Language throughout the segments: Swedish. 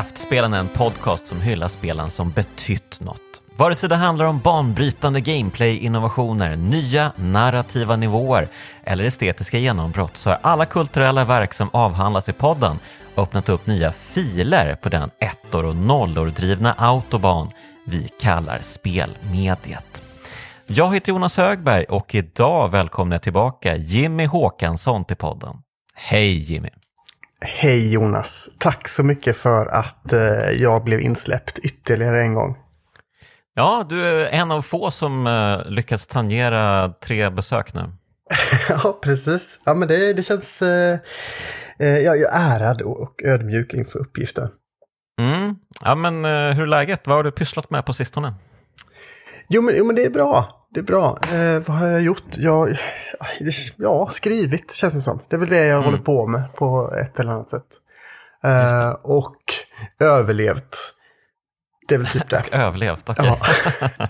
Kraftspelen är en podcast som hyllar spelen som betytt något. Vare sig det handlar om banbrytande gameplay-innovationer, nya narrativa nivåer eller estetiska genombrott så har alla kulturella verk som avhandlas i podden öppnat upp nya filer på den ettor och nollor drivna autobahn vi kallar spelmediet. Jag heter Jonas Högberg och idag välkomnar jag tillbaka Jimmy Håkansson till podden. Hej Jimmy! Hej Jonas! Tack så mycket för att eh, jag blev insläppt ytterligare en gång. Ja, du är en av få som uh, lyckats tangera tre besök nu. ja, precis. Ja, men det, det känns... Uh, uh, jag är ärad och ödmjuk inför uppgiften. Mm. Ja, men hur är läget? Vad har du pysslat med på sistone? Jo, men, jo, men det är bra. Det är bra. vad har jag gjort? Jag, ja, skrivit känns det som. Det är väl det jag mm. håller på med på ett eller annat sätt. och överlevt. Det är väl typ det. överlevt, okej. Okay. Ja.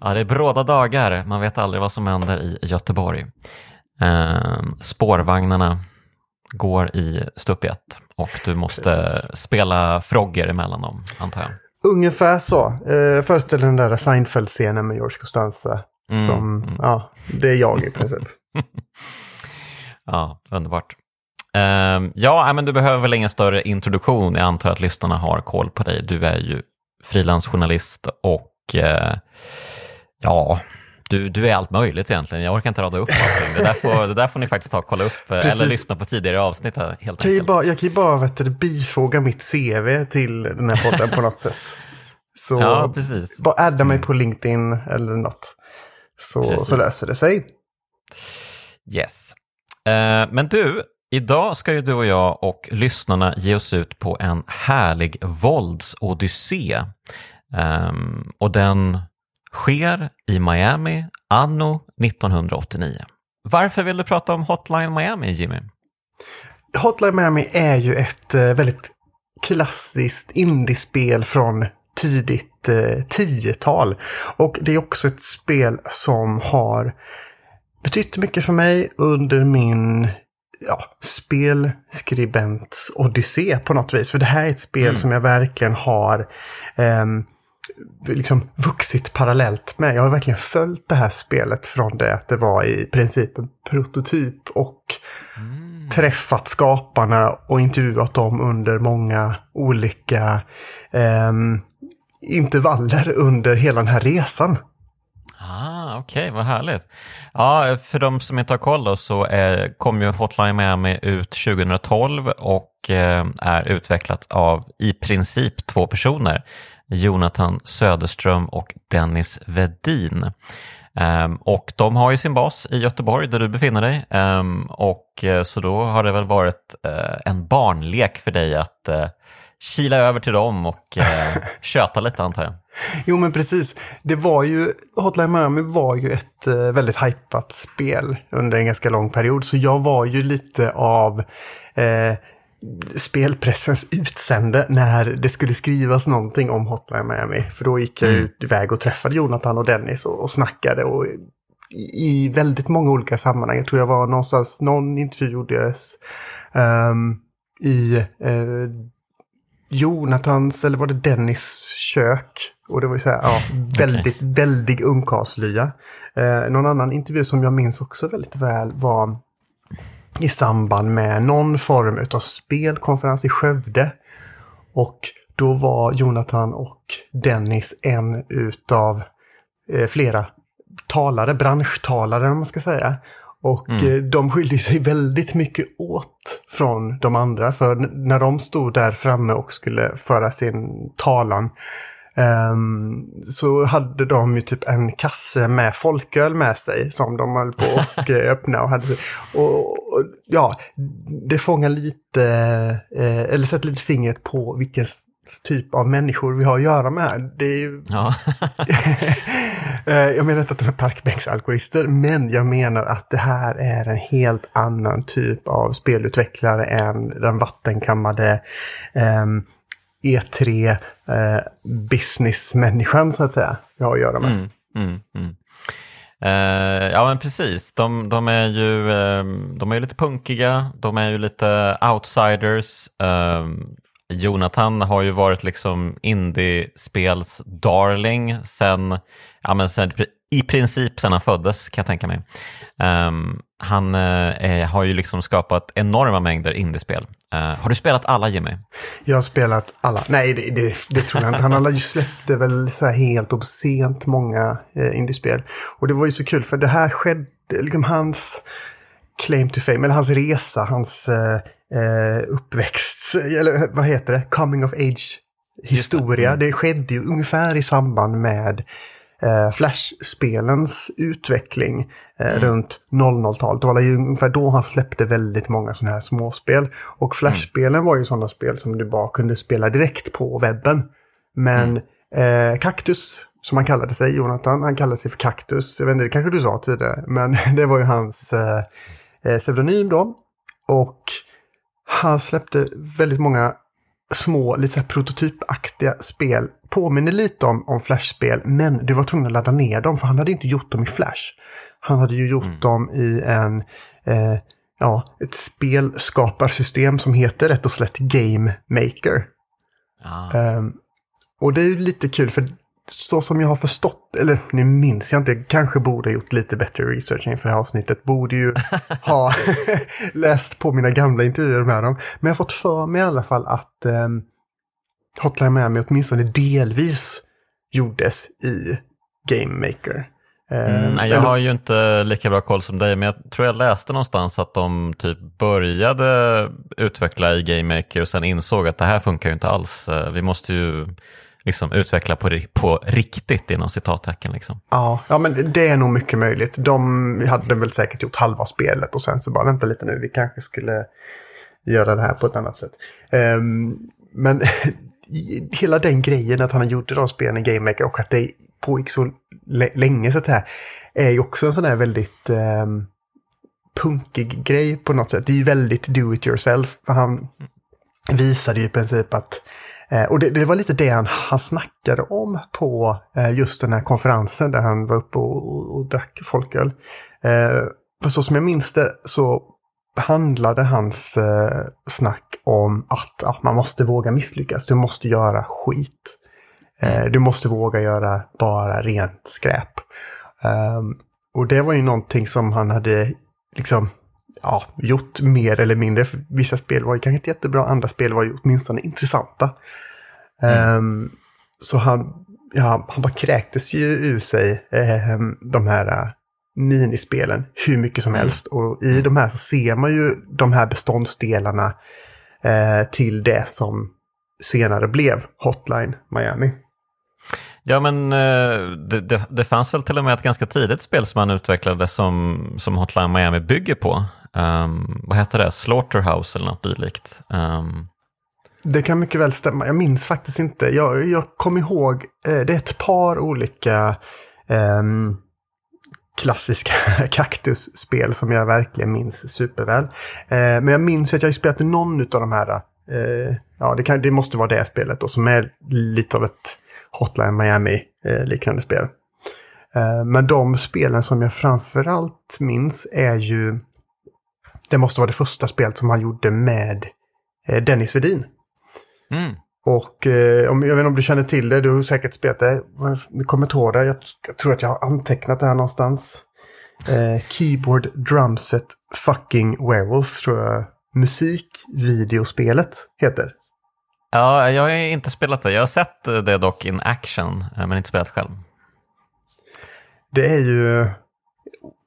ja, det är bråda dagar. Man vet aldrig vad som händer i Göteborg. Eh, spårvagnarna går i stup ett och du måste Precis. spela frogger emellan dem, antar jag. Ungefär så. Eh, föreställ den där Seinfeld-scenen med George Costanza. Mm, som, mm. ja, det är jag i princip. ja, underbart. Uh, ja, men du behöver väl ingen större introduktion. Jag antar att lyssnarna har koll på dig. Du är ju frilansjournalist och uh, ja, du, du är allt möjligt egentligen. Jag orkar inte rada upp allting. Det där får, det där får ni faktiskt ta och kolla upp eh, Precis. eller lyssna på tidigare avsnitt. Helt kan jag, bara, jag kan ju bara vet du, bifoga mitt CV till den här podden på något sätt. Så ja, precis. bara adda mig på LinkedIn eller något. Så, så löser det sig. Yes. Uh, men du, Idag ska ju du och jag och lyssnarna ge oss ut på en härlig våldsodyssé. Um, och den sker i Miami anno 1989. Varför vill du prata om Hotline Miami, Jimmy? Hotline Miami är ju ett uh, väldigt klassiskt indiespel från tidigt uh, tiotal. Och det är också ett spel som har betytt mycket för mig under min ja, spelskribents odyssé på något vis. För det här är ett spel mm. som jag verkligen har eh, liksom vuxit parallellt med. Jag har verkligen följt det här spelet från det att det var i princip en prototyp och mm. träffat skaparna och intervjuat dem under många olika eh, intervaller under hela den här resan. Ah, Okej, okay, vad härligt. Ja, för de som inte har koll då, så eh, kom ju Hotline Miami ut 2012 och eh, är utvecklat av i princip två personer. Jonathan Söderström och Dennis Vedin. Um, och de har ju sin bas i Göteborg där du befinner dig. Um, och uh, så då har det väl varit uh, en barnlek för dig att uh, kila över till dem och köta lite antar jag. Jo men precis. Det var ju, Hotline Miami var ju ett eh, väldigt hypat spel under en ganska lång period. Så jag var ju lite av eh, spelpressens utsände när det skulle skrivas någonting om Hotline Miami. För då gick jag mm. ut iväg och träffade Jonathan och Dennis och, och snackade. Och i, väldigt många olika sammanhang. Jag tror jag var någonstans, någon intervju gjordes um, i eh, Jonathans, eller var det Dennis kök? Och det var ju så här, ja, väldigt, okay. väldigt ungkarlslya. Eh, någon annan intervju som jag minns också väldigt väl var i samband med någon form av spelkonferens i Skövde. Och då var Jonathan och Dennis en utav eh, flera talare, branschtalare om man ska säga. Och mm. Eh, de skilde sig väldigt mycket åt från de andra. För när de stod där framme och skulle föra sin talan Um, så hade de ju typ en kasse med folköl med sig som de höll på att eh, öppna. Och, hade, och, och, ja, det fångar lite, eh, eller sätter lite fingret på vilken typ av människor vi har att göra med. Det är ja. Eh, jag menar inte att de är parkbänksalkoholister, men jag menar att det här är en helt annan typ av spelutvecklare än den vattenkammade um, E3 eh, businessmänniskan så att säga vi har att göra med. Mm, mm, mm. Uh, ja men precis, de, de är ju uh, de är lite punkiga, de är ju lite outsiders. Uh, Jonathan har ju varit liksom indiespels darling sen, ja, men sen, i princip sen han föddes kan jag tänka mig. Um, han uh, har ju liksom skapat enorma mängder indiespel. Uh, har du spelat alla Jimmy? Jag har spelat alla. Nej, det, det, det tror jag inte. Han släppte väl så här helt obscent många uh, indiespel. Och det var ju så kul för det här skedde, liksom hans claim to fame, eller hans resa, hans uh, uppväxt, eller vad heter det, coming of age historia. Det. Mm. det skedde ju ungefär i samband med eh, Flash-spelens utveckling eh, mm. runt 00-talet. Det var ju ungefär då han släppte väldigt många sådana här småspel. Och Flash-spelen mm. var ju sådana spel som du bara kunde spela direkt på webben. Men mm. eh, Cactus, som han kallade sig, Jonathan, han kallade sig för Cactus. Jag vet inte, det kanske du sa tidigare, men det var ju hans eh, eh, pseudonym då. Och han släppte väldigt många små, lite prototypaktiga spel. Påminner lite om, om Flash-spel, men du var tvungen att ladda ner dem för han hade inte gjort dem i Flash. Han hade ju gjort mm. dem i en, eh, ja, ett spelskaparsystem som heter rätt och slätt Game Maker. Ah. Um, och det är ju lite kul för så som jag har förstått, eller nu minns jag inte, kanske borde ha gjort lite bättre research inför det här avsnittet. Borde ju ha läst på mina gamla intervjuer med dem. Men jag har fått för mig i alla fall att eh, Hotline Miami åtminstone delvis gjordes i Game Maker. Eh, mm, jag har ju inte lika bra koll som dig, men jag tror jag läste någonstans att de typ började utveckla i Game Maker och sen insåg att det här funkar ju inte alls. Eh, vi måste ju liksom utveckla på, på riktigt inom citattecken. Liksom. Ja, ja, men det är nog mycket möjligt. De hade väl säkert gjort halva spelet och sen så bara vänta lite nu, vi kanske skulle göra det här på ett annat sätt. Um, men hela den grejen att han gjorde de spelen i Game Maker och att det pågick så länge så att säga. är ju också en sån här väldigt eh, punkig grej på något sätt. Det är ju väldigt do it yourself. För han visade ju i princip att eh, och det, det, var lite det han, han snackade om på eh, just den här konferensen där han var uppe och, och, och drack folköl. Eh, för så som jag minns det så handlade hans eh, snack om att att man måste våga misslyckas. Du måste göra skit. Eh, du måste våga göra bara rent skräp. Eh, och det var ju någonting som han hade liksom ja, gjort mer eller mindre. För vissa spel var ju kanske inte jättebra, andra spel var ju åtminstone intressanta. Mm. Um, så han, ja, han bara kräktes ju ur sig eh, de här minispelen hur mycket som mm. helst. Och i de här så ser man ju de här beståndsdelarna uh, till det som senare blev Hotline Miami. Ja, men eh, det, det, det, fanns väl till och med ett ganska tidigt spel som han utvecklade som, som Hotline Miami bygger på. Um, vad heter det? Slaughterhouse eller något dylikt. Um, det kan mycket väl stämma. Jag minns faktiskt inte. Jag, jag kom ihåg, eh, det är ett par olika eh, klassiska kaktusspel som jag verkligen minns superväl. Eh, men jag minns att jag spelat någon av de här, eh, ja det, kan, det måste vara det spelet då, som är lite av ett Hotline Miami eh, liknande spel. Eh, men de spelen som jag framförallt minns är ju, det måste vara det första spelet som han gjorde med eh, Dennis Vedin. Mm. Och eh, om, jag vet inte om du känner till det, du har säkert spelat det. Du kommer inte ihåg det. Jag, jag, tror att jag har antecknat det här någonstans. Eh, keyboard Drumset Fucking Werewolf tror jag musikvideospelet heter. Ja, jag har inte spelat det. Jag har sett det dock in action, eh, men inte spelat själv. Det är ju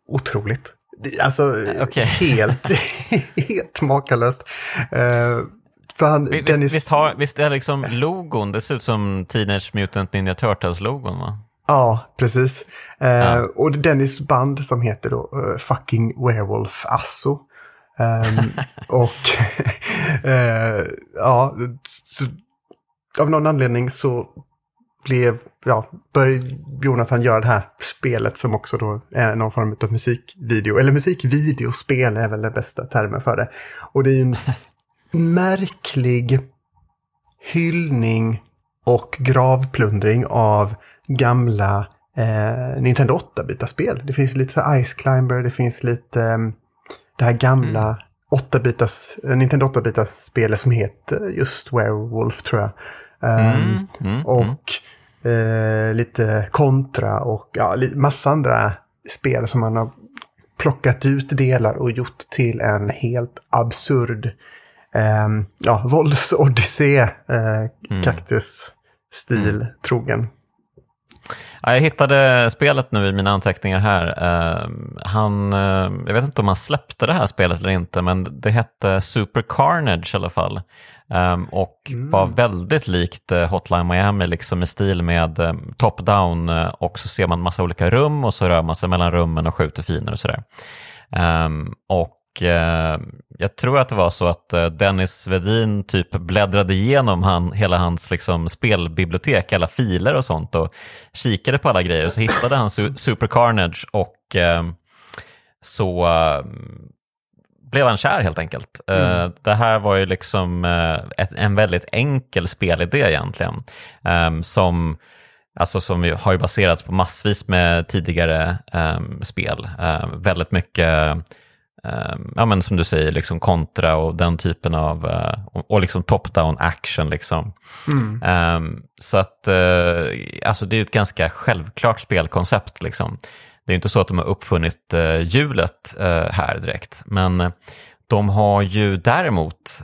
otroligt. Alltså okay. helt, helt makalöst. Uh, för han, visst, Dennis... visst, har, visst är liksom logon, det ser ut som Teenage Mutant Ninja Turtles-logon va? Ja, precis. Eh, ja. Och Dennis band som heter då uh, Fucking Werewolf Asso. Um, och uh, ja, så, av någon anledning så blev, ja, började Jonathan göra det här spelet som också då är någon form av musikvideo. Eller musikvideospel är väl den bästa termen för det. Och det är ju en märklig hyllning och gravplundring av gamla eh, Nintendo 8-bitarspel. Det finns lite så Ice Climber, det finns lite eh, det här gamla 8-bitars, Nintendo 8-bitars spel som heter just Werewolf tror jag. Um, mm, och mm. Eh, lite kontra och ja, massa andra spel som man har plockat ut delar och gjort till en helt absurd eh, ja, våldsodyssé, eh, mm. kaktusstil mm. trogen. Ja, jag hittade spelet nu i mina anteckningar här. Uh, han, uh, jag vet inte om han släppte det här spelet eller inte, men det hette Super Carnage i alla fall. Um, och mm. var väldigt likt uh, Hotline Miami, liksom i stil med um, top-down och så ser man massa olika rum och så rör man sig mellan rummen och skjuter fiender och sådär. Och eh, jag tror att det var så att eh, Dennis Vedin typ bläddrade igenom han, hela hans liksom, spelbibliotek, alla filer och sånt och kikade på alla grejer så hittade han su Super Carnage och eh, så eh, blev han kär helt enkelt. Eh, mm. det här var ju liksom eh, ett, en väldigt enkel spelidé egentligen som Alltså som har ju baserats på massvis med tidigare um, spel. Väldigt mycket Ehm, ja, men som du säger, liksom kontra och den typen av, uh, och, liksom top-down action. Liksom. Mm. Um, så att, uh, alltså det är ett ganska självklart spelkoncept. Liksom. Det är inte så att de har uppfunnit uh, hjulet här direkt, men de har ju däremot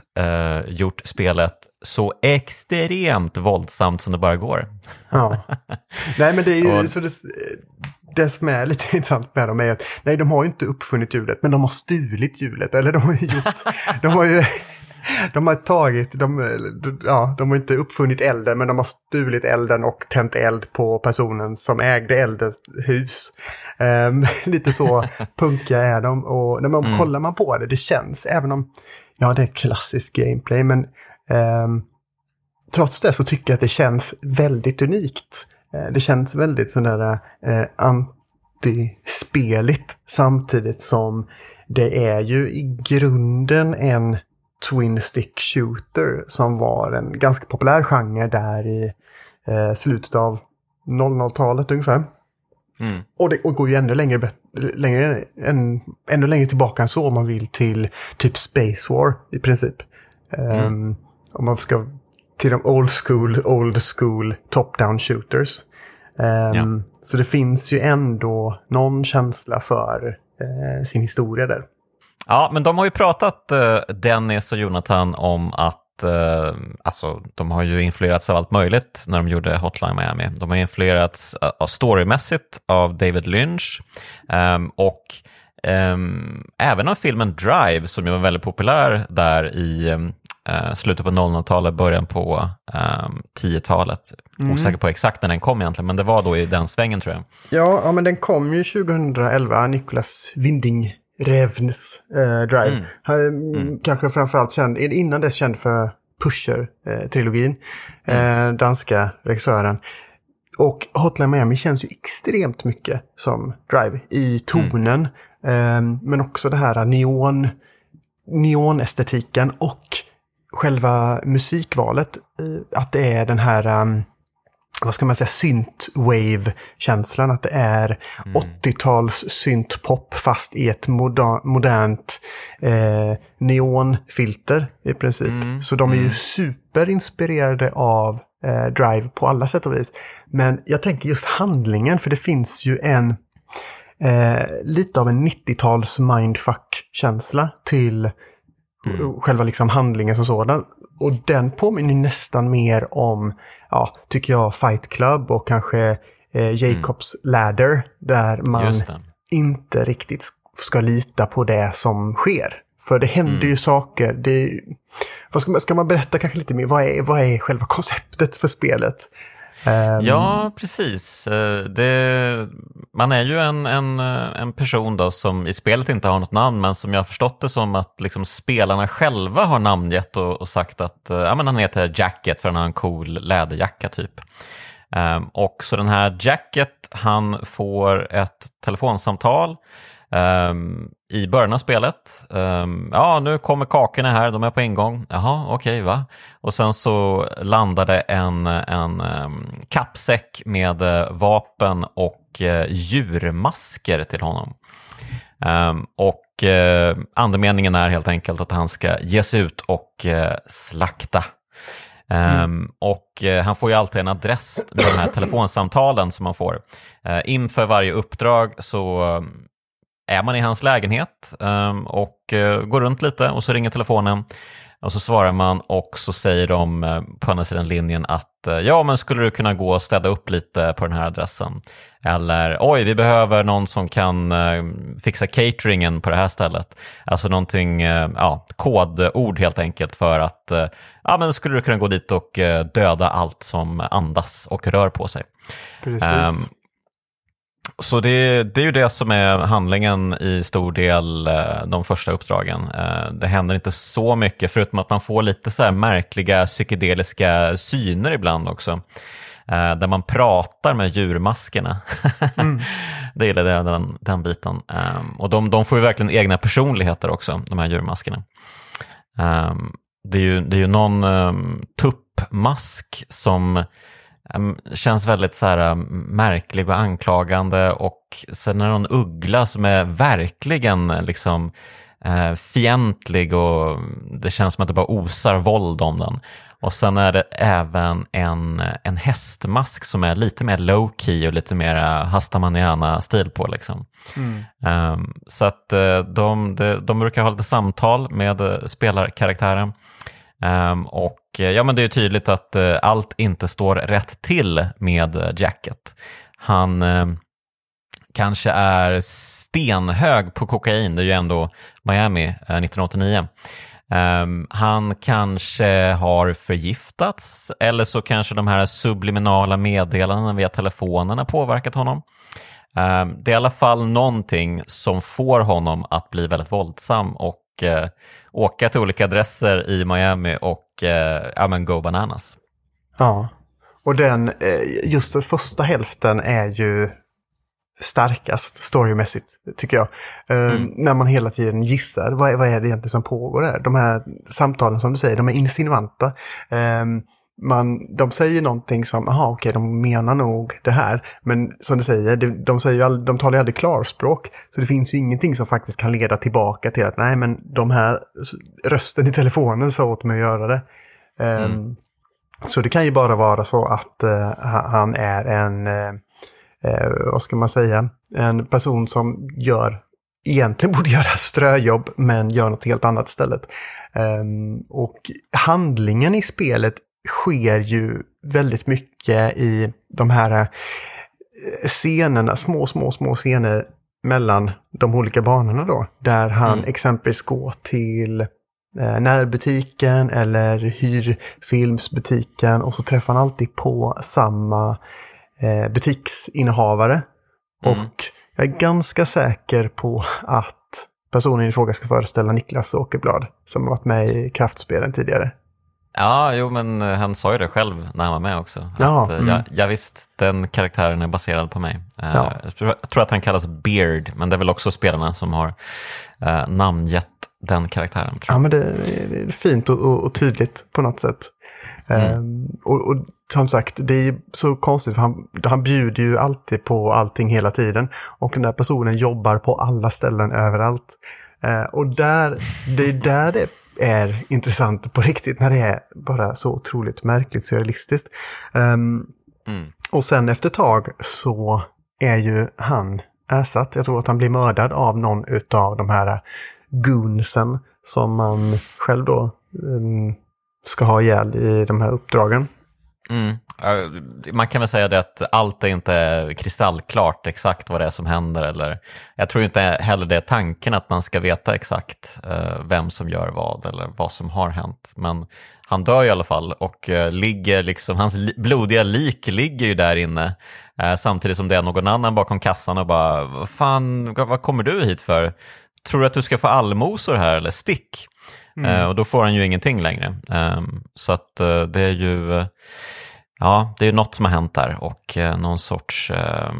gjort spelet så extremt våldsamt som det bara går. Ja. Nej, men det är ju så det, det som är lite intressant med dem är att nej, de har ju inte uppfunnit hjulet, men de har stulit hjulet. Eller de har ju gjort, de har ju, de har tagit, de, ja, de har inte uppfunnit elden, men de har stulit elden och tänt eld på personen som ägde eldens hus. Um, lite så punkiga är de och när man mm. kollar man på det, det känns, även om, ja det är klassisk gameplay, men um, trots det så tycker jag att det känns väldigt unikt. Eh, det känns väldigt sådär eh, antispeligt samtidigt som det är ju i grunden en Twin Stick Shooter som var en ganska populär genre där i eh, slutet av 00-talet ungefär. Mm. Och det och går ju ännu längre, längre, än, ännu längre tillbaka än så om man vill till typ Space War i princip. Mm. Um, om man ska till de old school, old school top-down shooters. Um, ja. Så det finns ju ändå någon känsla för uh, sin historia där. Ja, men de har ju pratat, uh, Dennis och Jonathan, om att uh, alltså, de har ju influerats av allt möjligt när de gjorde Hotline Miami. De har influerats uh, storymässigt av David Lynch um, och um, även av filmen Drive som ju var väldigt populär där i eh, slutet på 00-talet, början på eh, 10-talet. Mm. Osäker på exakt när den kom egentligen, men det var då i den svängen tror jag. Ja, ja men den kom ju 2011, Nicolas Winding Revns eh, Drive. Mm. Han, mm. Kanske framförallt känd, innan dess känd för Pusher-trilogin. Mm. Eh, danska regissören. Och Hotline Miami känns ju extremt mycket som Drive i tonen. Mm. Eh, men också det här neon, neonestetiken och själva musikvalet, eh, att det är den här um, vad ska man säga, synthwave-känslan. Att det är mm. 80-tals syntpop fast i ett moder modernt eh, neonfilter i princip. Mm. Så de är ju mm. superinspirerade av eh, Drive på alla sätt och vis. Men jag tänker just handlingen, för det finns ju en eh, lite av en 90-tals mindfuck-känsla till Mm. Själva liksom handlingen som sådan. Och den påminner nästan mer om, ja, tycker jag, Fight Club och kanske eh, Jacobs mm. Ladder. Där man inte riktigt ska lita på det som sker. För det händer mm. ju saker. Det, vad ska, man, ska man berätta kanske lite mer? Vad är, vad är själva konceptet för spelet? Um... Ja, precis. Eh, det, man är ju en, en, en person då som i spelet inte har något namn, men som jag har förstått det som att liksom spelarna själva har namngett och, och sagt att eh, ja, men han heter Jacket för han har en cool läderjacka typ. Um, och så den här Jacket, han får ett telefonsamtal Um, I början av spelet, um, ja nu kommer kakorna här, de är på ingång. Jaha, okej, okay, va? Och sen så landade en, en um, kappsäck med uh, vapen och uh, djurmasker till honom. och eh, andemeningen är helt enkelt att han ska ge sig ut och eh, slakta. Mm. Um, och uh, han får ju alltid en adress med de här telefonsamtalen som man får. Uh, inför varje uppdrag så uh, är man i hans lägenhet um, och går runt lite och så ringer telefonen och så svarar man och så säger de eh, på andra sidan linjen att eh, ja, men skulle du kunna gå och städa upp lite på den här adressen? Eller oj, vi behöver någon som kan eh, fixa cateringen på det här stället. Alltså någonting, ja, kodord helt enkelt för att ja, men skulle du kunna gå dit och döda allt som andas och rör på sig. Precis. Um, så det, det, är ju det som är handlingen i stor del eh, de första uppdragen. Eh, det händer inte så mycket, förutom att man får lite så märkliga psykedeliska syner ibland också. Eh, där man pratar med djurmaskerna. Mm. det gillar jag, den, den biten. Ehm, och de, de, får ju verkligen egna personligheter också, de här djurmaskerna. Ehm, det är ju, det är ju någon um, tuppmask som känns väldigt så här märklig och anklagande och sen är det någon uggla som är verkligen liksom eh, fientlig och det känns som att det bara osar våld om den. Och sen är det även en, en hästmask som är lite mer low key och lite mer Hastamaniana-stil på. Liksom. Mm. Um, så att uh, de, de, de brukar ha lite samtal med uh, spelarkaraktären. Um, och eh, ja, men det är tydligt att eh, allt inte står rätt till med eh, Jacket. Han ehm, kanske är stenhög på kokain, det är ju ändå Miami 1989. Um, ehm, han kanske har förgiftats eller så kanske de här subliminala meddelandena via telefonen har påverkat honom. Um, det är i alla fall någonting som får honom att bli väldigt våldsam och åka till olika adresser i Miami och eh, ja, men go bananas. Ja, och den, eh, just den första hälften är ju starkast storymässigt, tycker jag. Uh, mm. När man hela tiden gissar, vad, vad är det egentligen som pågår där? De här samtalen som du säger, de är insinuanta. Uh, man, de säger någonting som, jaha okej, okay, de menar nog det här. Men som du säger, de, de, säger all, de talar ju aldrig klarspråk. Så det finns ju ingenting som faktiskt kan leda tillbaka till att nej men de här rösten i telefonen sa åt mig att göra det. Um, mm. Så det kan ju bara vara så att uh, han är en, uh, vad ska man säga, en person som gör, egentligen borde göra ströjobb men gör något helt annat istället. Um, och handlingen i spelet sker ju väldigt mycket i de här eh, scenerna, små, små, små scener mellan de olika banorna då. Där han mm. exempelvis går till eh, närbutiken eller hyrfilmsbutiken och så träffar han alltid på samma eh, butiksinnehavare. Mm. Och jag är ganska säker på att personen i fråga ska föreställa Niklas Åkerblad som har varit med i kraftspelen tidigare. Ja, jo men eh, han sa ju det själv när han var med också. Ja, att, eh, mm. ja, ja visst, den karaktären är baserad på mig. Eh, ja. Jag tror att han kallas Beard, men det är väl också spelarna som har eh, namngett den karaktären. Ja, men det, är fint och, och, och, tydligt på något sätt. Mm. Um, och, och, som sagt, det är så konstigt för han, han bjuder ju alltid på allting hela tiden. Och den där personen jobbar på alla ställen överallt. Uh, och där, det är där det är intressant på riktigt när det är bara så otroligt märkligt surrealistiskt. Um, mm. Och sen efter ett tag så är ju han ersatt. Jag tror att han blir mördad av någon av de här goonsen som man själv då um, ska ha ihjäl i de här uppdragen. Mm. Man kan väl säga det att allt är inte kristallklart exakt vad det är som händer. Eller, jag tror inte heller det är tanken att man ska veta exakt uh, vem som gör vad eller vad som har hänt. Men han dör i alla fall och uh, ligger liksom, hans blodiga lik ligger ju där inne. Samtidigt som det är någon annan bakom kassan och bara, vad fan, vad kommer du hit för? Tror du att du ska få allmosor här eller stick? Mm. och då får han ju ingenting längre. Um, så att det är ju ja, det är något som har hänt där och eh, någon sorts eh,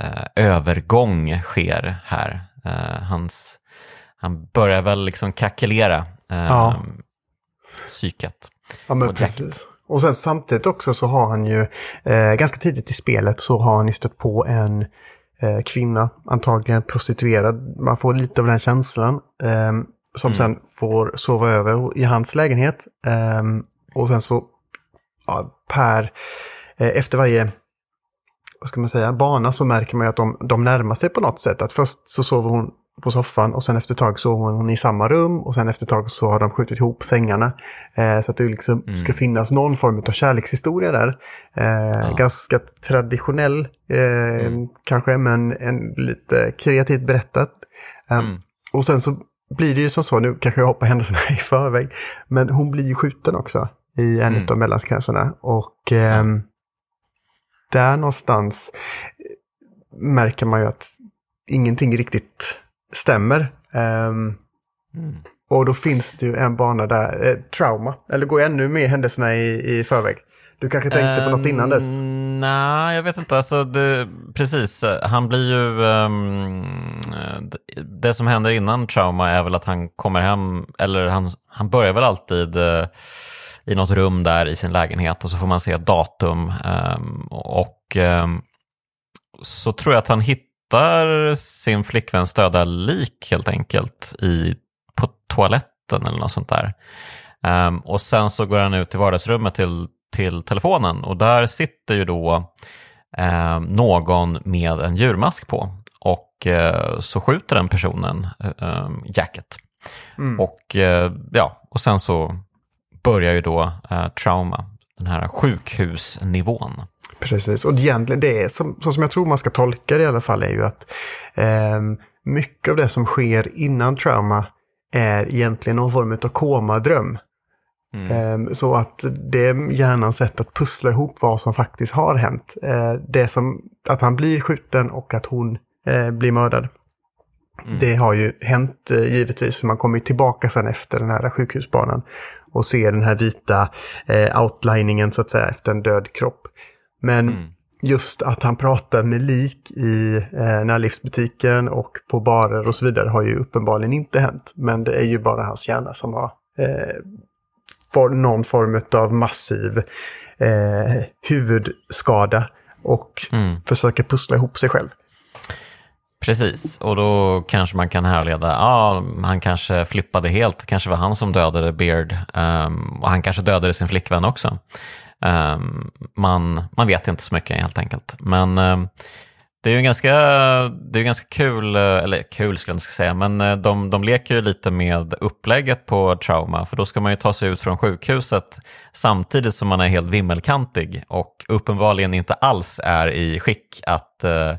eh, övergång sker här. Eh, hans, han börjar väl liksom kackelera eh, ja. psyket. Ja, men precis. Och sen samtidigt också så har han ju, eh, ganska tidigt i spelet så har han ju stött på en eh, kvinna, antagligen prostituerad. Man får lite av den känslan. Eh, som mm. sen får sova över i hans lägenhet. Eh, och sen så, ja, per, eh, efter varje vad ska man säga, bana så märker man ju att de, de närmar sig på något sätt. Att först så sover hon på soffan och sen efter ett tag sover hon i samma rum och sen efter ett tag så har de skjutit ihop sängarna. Eh, så att det liksom mm. ska finnas någon form av kärlekshistoria där. Eh, ja. Ganska traditionell eh, mm. kanske, men en, lite kreativt berättat. Eh, mm. Och sen så blir det ju som så, nu kanske jag hoppar händelserna i förväg, men hon blir ju skjuten också i en mm. av mellansekvenserna. Och ja. Ehm, där någonstans märker man ju att ingenting riktigt stämmer. Um, mm. Och då finns det ju en bana där, eh, trauma, eller går ännu mer händelserna i, i förväg. Du kanske tänkte um, på något innan dess? Ehm, nej, jag vet inte. Alltså, det, precis, han blir ju... Um, det som händer innan trauma är väl att han kommer hem, eller han, han börjar väl alltid uh, i något rum där i sin lägenhet och så får man se datum. Um, och um, så tror jag att han hittar sin flickväns döda lik helt enkelt i, på toaletten eller något sånt där. Um, och sen så går han ut i vardagsrummet till, till telefonen och där sitter ju då någon med en djurmask på. Och uh, så skjuter den personen uh, Jacket. Mm. Och, uh, ja, och sen så börjar ju då eh, trauma, den här sjukhusnivån. Precis, och egentligen det är som, som jag tror man ska tolka det i alla fall är ju att eh, mycket av det som sker innan trauma är egentligen någon form av komadröm. Mm. Eh, så att det är hjärnans sätt att pussla ihop vad som faktiskt har hänt. Eh, det som att han blir skjuten och att hon eh, blir mördad. Mm. Det har ju hänt eh, givetvis, för man kommer tillbaka sen efter den här sjukhusbanan och ser den här vita eh, outliningen så att säga efter en död kropp. Men mm. just att han pratar med lik i eh, närlivsbutiken och på barer och så vidare har ju uppenbarligen inte hänt. Men det är ju bara hans hjärna som har eh, någon form av massiv eh, huvudskada och mm. försöker pussla ihop sig själv. Precis, och då kanske man kan härleda, ja, han kanske flippade helt, det kanske var han som dödade Beard um, och han kanske dödade sin flickvän också. Um, man, man vet inte så mycket helt enkelt. Men um, det är ju ganska, det är ganska kul, eh, eller kul skulle jag inte säga, men eh, de, de leker ju lite med upplägget på trauma, för då ska man ju ta sig ut från sjukhuset samtidigt som man är helt vimmelkantig och uppenbarligen inte alls är i skick att uh,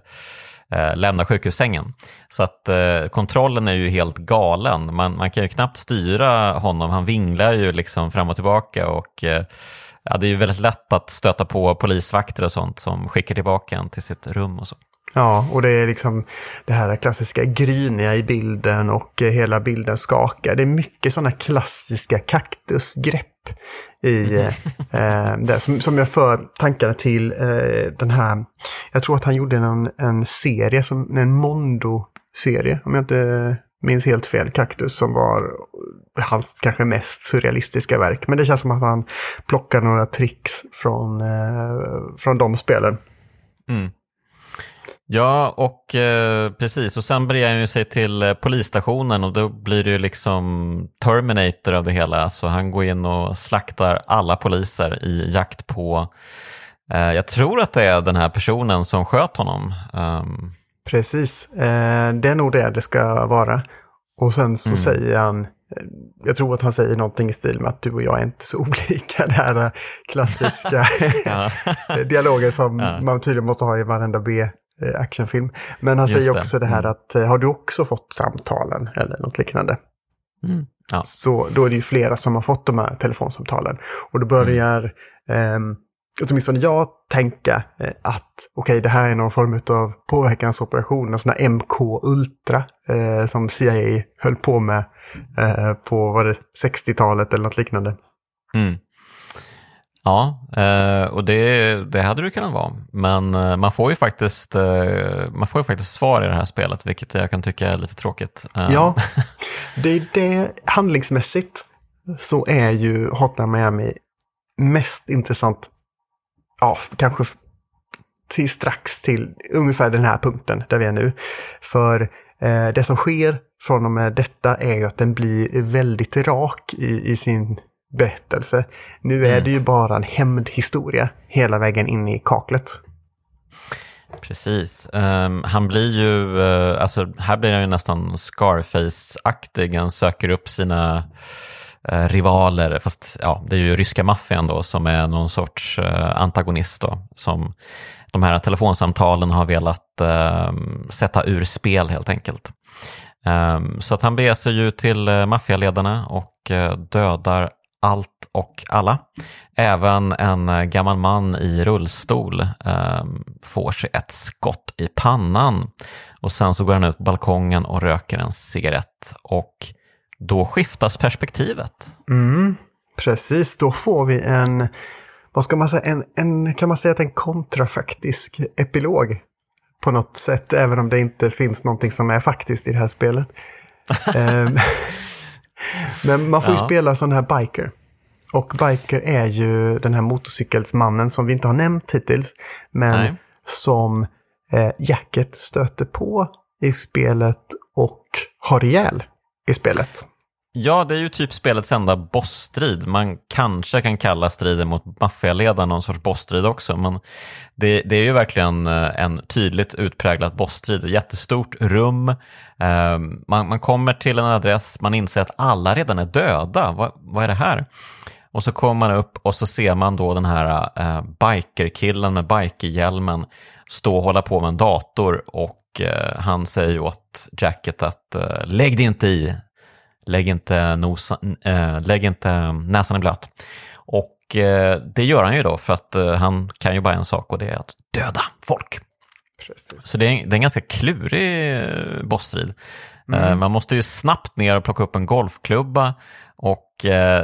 eh, lämna sjukhussängen. Så att eh, kontrollen är ju helt galen. Man, man kan ju knappt styra honom. Han vinglar ju liksom fram och tillbaka och eh, ja, det är ju väldigt lätt att stöta på polisvakter och sånt som skickar tillbaka en till sitt rum och så. Ja, och det är liksom det här klassiska gryniga i bilden och hela bilden skakar. Det är mycket sådana klassiska kaktusgrepp i mm. eh, det. Som, som jag för tankarna till eh, den här, jag tror att han gjorde en, en serie, som, en Mondo-serie, om jag inte minns helt fel, Kaktus, som var hans kanske mest surrealistiska verk. Men det känns som att han plockar några tricks från, eh, från de spelen. Mm. Ja, och eh, precis. Och sen brer han ju sig till eh, polisstationen och då blir det ju liksom Terminator av det hela. Så han går in och slaktar alla poliser i jakt på, eh, jag tror att det är den här personen som sköt honom. Um... Precis, eh, det är nog det det ska vara. Och sen så mm. säger han, eh, jag tror att han säger någonting i stil med att du och jag är inte så olika. Det här eh, klassiska dialogen som ja. man tydligen måste ha i varenda B actionfilm. Men han Just säger också det, det här mm. att, eh, har du också fått samtalen eller något liknande? Mm. Ja. Så då är det ju flera som har fått de här telefonsamtalen. Och då börjar mm. eh, åtminstone jag tänka eh, att okej, okay, det här är någon form av påverkansoperation, en sån här MK Ultra eh, som CIA höll på med eh, på 60-talet eller något liknande. Mm. Ja, eh, och det, det hade det kunnat vara. Men eh, man får, ju faktiskt, eh, man får ju faktiskt svar i det här spelet, vilket jag kan tycka är lite tråkigt. Ja, det är det handlingsmässigt så är ju Hotline Miami mest intressant, ja, kanske till strax till ungefär den här punkten där vi är nu. För eh, det som sker från och med detta är ju att den blir väldigt rak i, i sin berättelse. Nu är Mm. det ju bara en hämndhistoria hela vägen in i kaklet. Precis. Ehm, han blir ju, eh, alltså här blir han ju nästan Scarface-aktig. Han söker upp sina eh, rivaler, fast ja, det är ju ryska maffian då som är någon sorts eh, antagonist då, som de här telefonsamtalen har velat eh, sätta ur spel helt enkelt. Ehm, så att han beger sig ju till maffialedarna och dödar allt och alla. Även en eh, gammal man i rullstol eh, får sig ett skott i pannan och sen så går han ut på balkongen och röker en cigarett och då skiftas perspektivet. Mm, precis, då får vi en, vad ska man säga, en, en, kan man säga att en kontrafaktisk epilog på något sätt, även om det inte finns någonting som är faktiskt i det här spelet. Men man får ju Ja. spela sån här biker. Och biker är ju den här motorcykelsmannen som vi inte har nämnt hittills, men Nej. som eh, Jacket stöter på i spelet och har ihjäl i spelet. Ja, det är ju typ spelets enda bossstrid. Man kanske kan kalla striden mot maffialedaren någon sorts bossstrid också, men det, det är ju verkligen eh, en tydligt utpräglad bossstrid. Jättestort rum, ehm, man, man kommer till en adress, man inser att alla redan är döda. Vad, vad är det här? Och så kommer man upp och så ser man då den här eh, bikerkillen med bikerhjälmen stå och hålla på med en dator och eh, han säger åt Jacket att eh, lägg dig inte i, lägg inte, nosa, eh, lägg inte näsan i blöt. Och eh, det gör han ju då för att eh, han kan ju bara en sak och det är att döda folk. Precis. Så det är, det är en ganska klurig bossstrid. Eh, Man måste ju snabbt ner och plocka upp en golfklubba och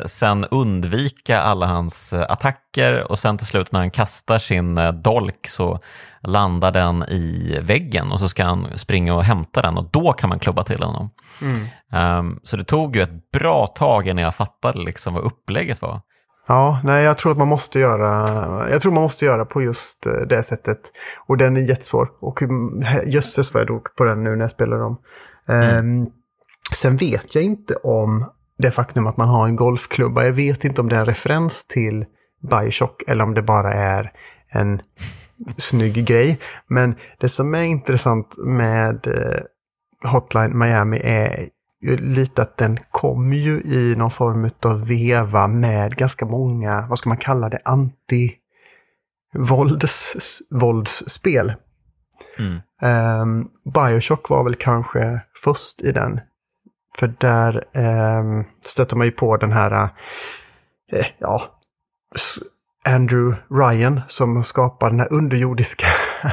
sen undvika alla hans attacker och sen till slut när han kastar sin dolk så landar den i väggen och så ska han springa och hämta den och då kan man klubba till honom. Ehm, så det tog ju ett bra tag innan jag fattade liksom vad upplägget var. Ja, nej, jag tror att man måste göra, jag tror man måste göra på just eh, det sättet. Och den är jättesvår. Och mm, jösses vad jag dog på den nu när jag spelar dem. Ehm, sen vet jag inte om det faktum att man har en golfklubba. Jag vet inte om det är en referens till Bioshock eller om det bara är en snygg grej. Men det som är intressant med eh, Hotline Miami är lite att den kom ju i någon form av veva med ganska många, vad ska man kalla det, anti-vålds, våldsspel. Mm. Ehm, Bioshock var väl kanske först i den. För där um, stöter man ju på den här, eh, ja, Andrew Ryan som skapar den här underjordiska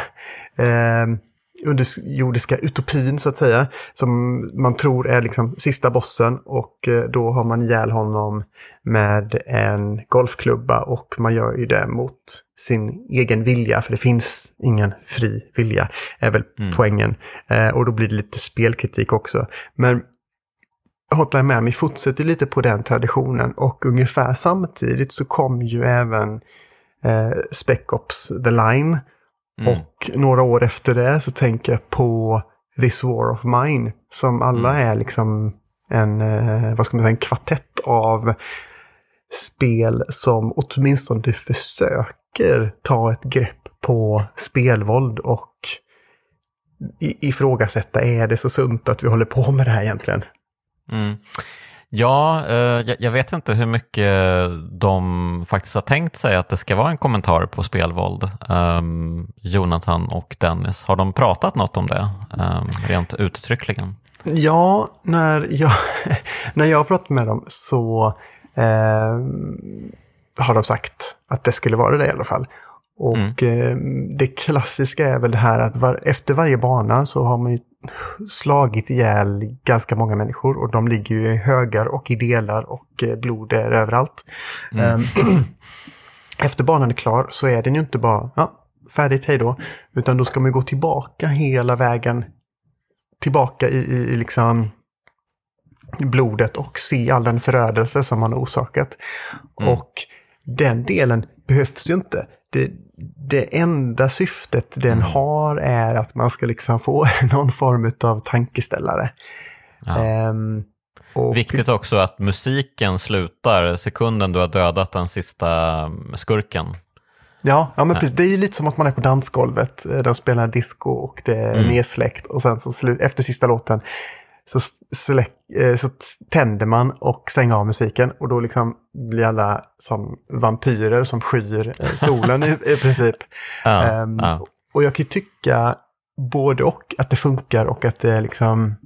ehm, underjordiska utopin så att säga. Som man tror är liksom sista bossen och eh, då har man ihjäl honom med en golfklubba och man gör ju det mot sin egen vilja för det finns ingen fri vilja är väl Mm. poängen. Eh, och då blir det lite spelkritik också. Men Hotline Miami fortsätter lite på den traditionen och ungefär samtidigt så kom ju även eh, Spec Ops The Line Mm. och några år efter det så tänker jag på This War of Mine. Som alla är liksom en, eh, vad ska man säga, en kvartett av spel som åtminstone försöker ta ett grepp på spelvåld och ifrågasätta, är det så sunt att vi håller på med det här egentligen? Mm. Ja, eh, jag, vet inte hur mycket de faktiskt har tänkt sig att det ska vara en kommentar på spelvåld. Um, Jonathan och Dennis, har de pratat något om det? Um, rent uttryckligen? Ja, när jag, när jag har pratat med dem så eh, har de sagt att det skulle vara det i alla fall. Och eh, det klassiska är väl det här att var, efter varje bana så har man ju slagit ihjäl ganska många människor och de ligger ju i högar och i delar och eh, blod är överallt. Eh, efter banan är klar så är den ju inte bara ja, färdigt, hej då. Utan då ska man gå tillbaka hela vägen tillbaka i, i, i liksom blodet och se all den förödelse som man har orsakat. Och den delen behövs ju inte. Det, det enda syftet den Mm. har är att man ska liksom få någon form av tankeställare. Ja. Ehm, och Viktigt också att musiken slutar sekunden du har dödat den sista mm, skurken. Ja, ja men precis. Det är ju lite som att man är på dansgolvet. Eh, De spelar disco och det är Mm. nedsläckt. Och sen så slu- efter sista låten så, släck, eh, så tänder man och stänger av musiken. Och då liksom blir alla som vampyrer som skyr eh, solen i, i princip. Ja, Ehm, ja. Och jag kan ju tycka både och att det funkar och att det liksom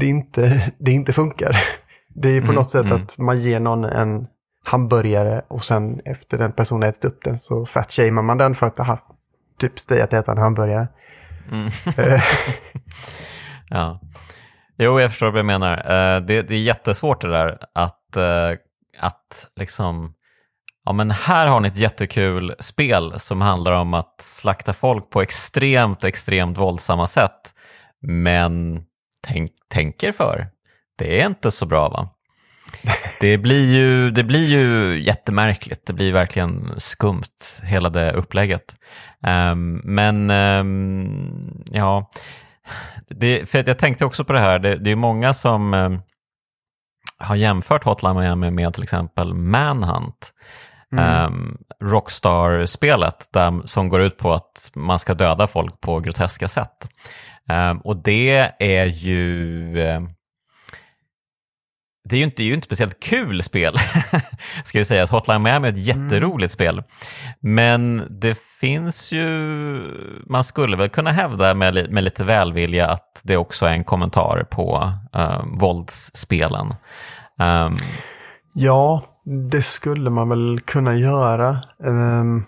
det inte, det inte funkar. Det är på Mm, något sätt mm. att man ger någon en hamburgare och sen efter den personen ätit upp den så fatshamear man den för att aha, typ säga att äta en hamburgare. Mm. Ja. Jo, jag förstår vad du menar. Eh, det, det är jättesvårt det där att, eh, att liksom, ja men här har ni ett jättekul spel som handlar om att slakta folk på extremt, extremt våldsamma sätt. Men tänk, tänk er för, det är inte så bra va? Det blir, ju, det blir ju jättemärkligt, det blir verkligen skumt hela det upplägget. Ehm, men ehm, ja, det, för jag tänkte också på det här, det, det är många som eh, har jämfört Hotline Miami med till exempel Manhunt. Mm. ehm, Rockstar-spelet där, som går ut på att man ska döda folk på groteska sätt. Ehm, och det är ju... eh, det är ju inte, är ju inte speciellt kul spel, ska jag säga. Hotline Miami är ett jätteroligt spel. Men det finns ju, man skulle väl kunna hävda med, med lite välvilja att det också är en kommentar på uh, våldsspelen. Ehm, ja, det skulle man väl kunna göra. Ehm,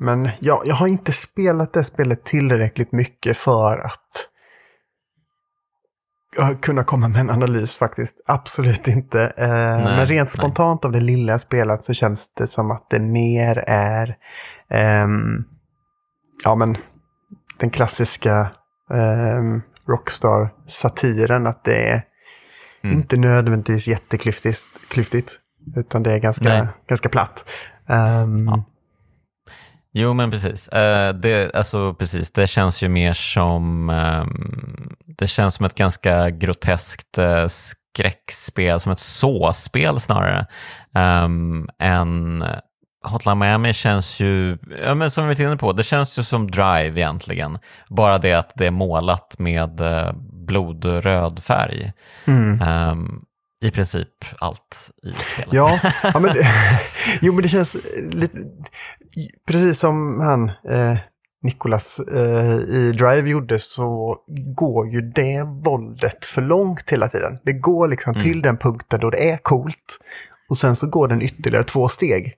men ja, jag har inte spelat det spelet tillräckligt mycket för att kunna komma med en analys faktiskt. Absolut inte. Eh, men rent nej. spontant av det lilla jag spelat så känns det som att det mer är ehm, ja, men den klassiska ehm, Rockstar-satiren. Att det är Mm. inte nödvändigtvis jätteklyftigt, klyftigt, utan det är ganska, Nej. ganska platt. Ehm, Ja. Jo, men precis. Eh, det, alltså, precis. Det känns ju mer som, ehm, det känns som ett ganska groteskt eh, skräckspel, som ett såspel snarare, um, än Hotline Miami känns ju, ja, men som vi var inne på, det känns ju som Drive egentligen. Bara det att det är målat med eh, blodröd färg. mm. Ehm, I princip allt i spelet. Ja, ja men jo men det känns lite, precis som han eh, Nicholas eh, i Drive gjorde så går ju det våldet för långt hela tiden. Det går liksom Mm. till den punkten då det är coolt och sen så går den ytterligare två steg.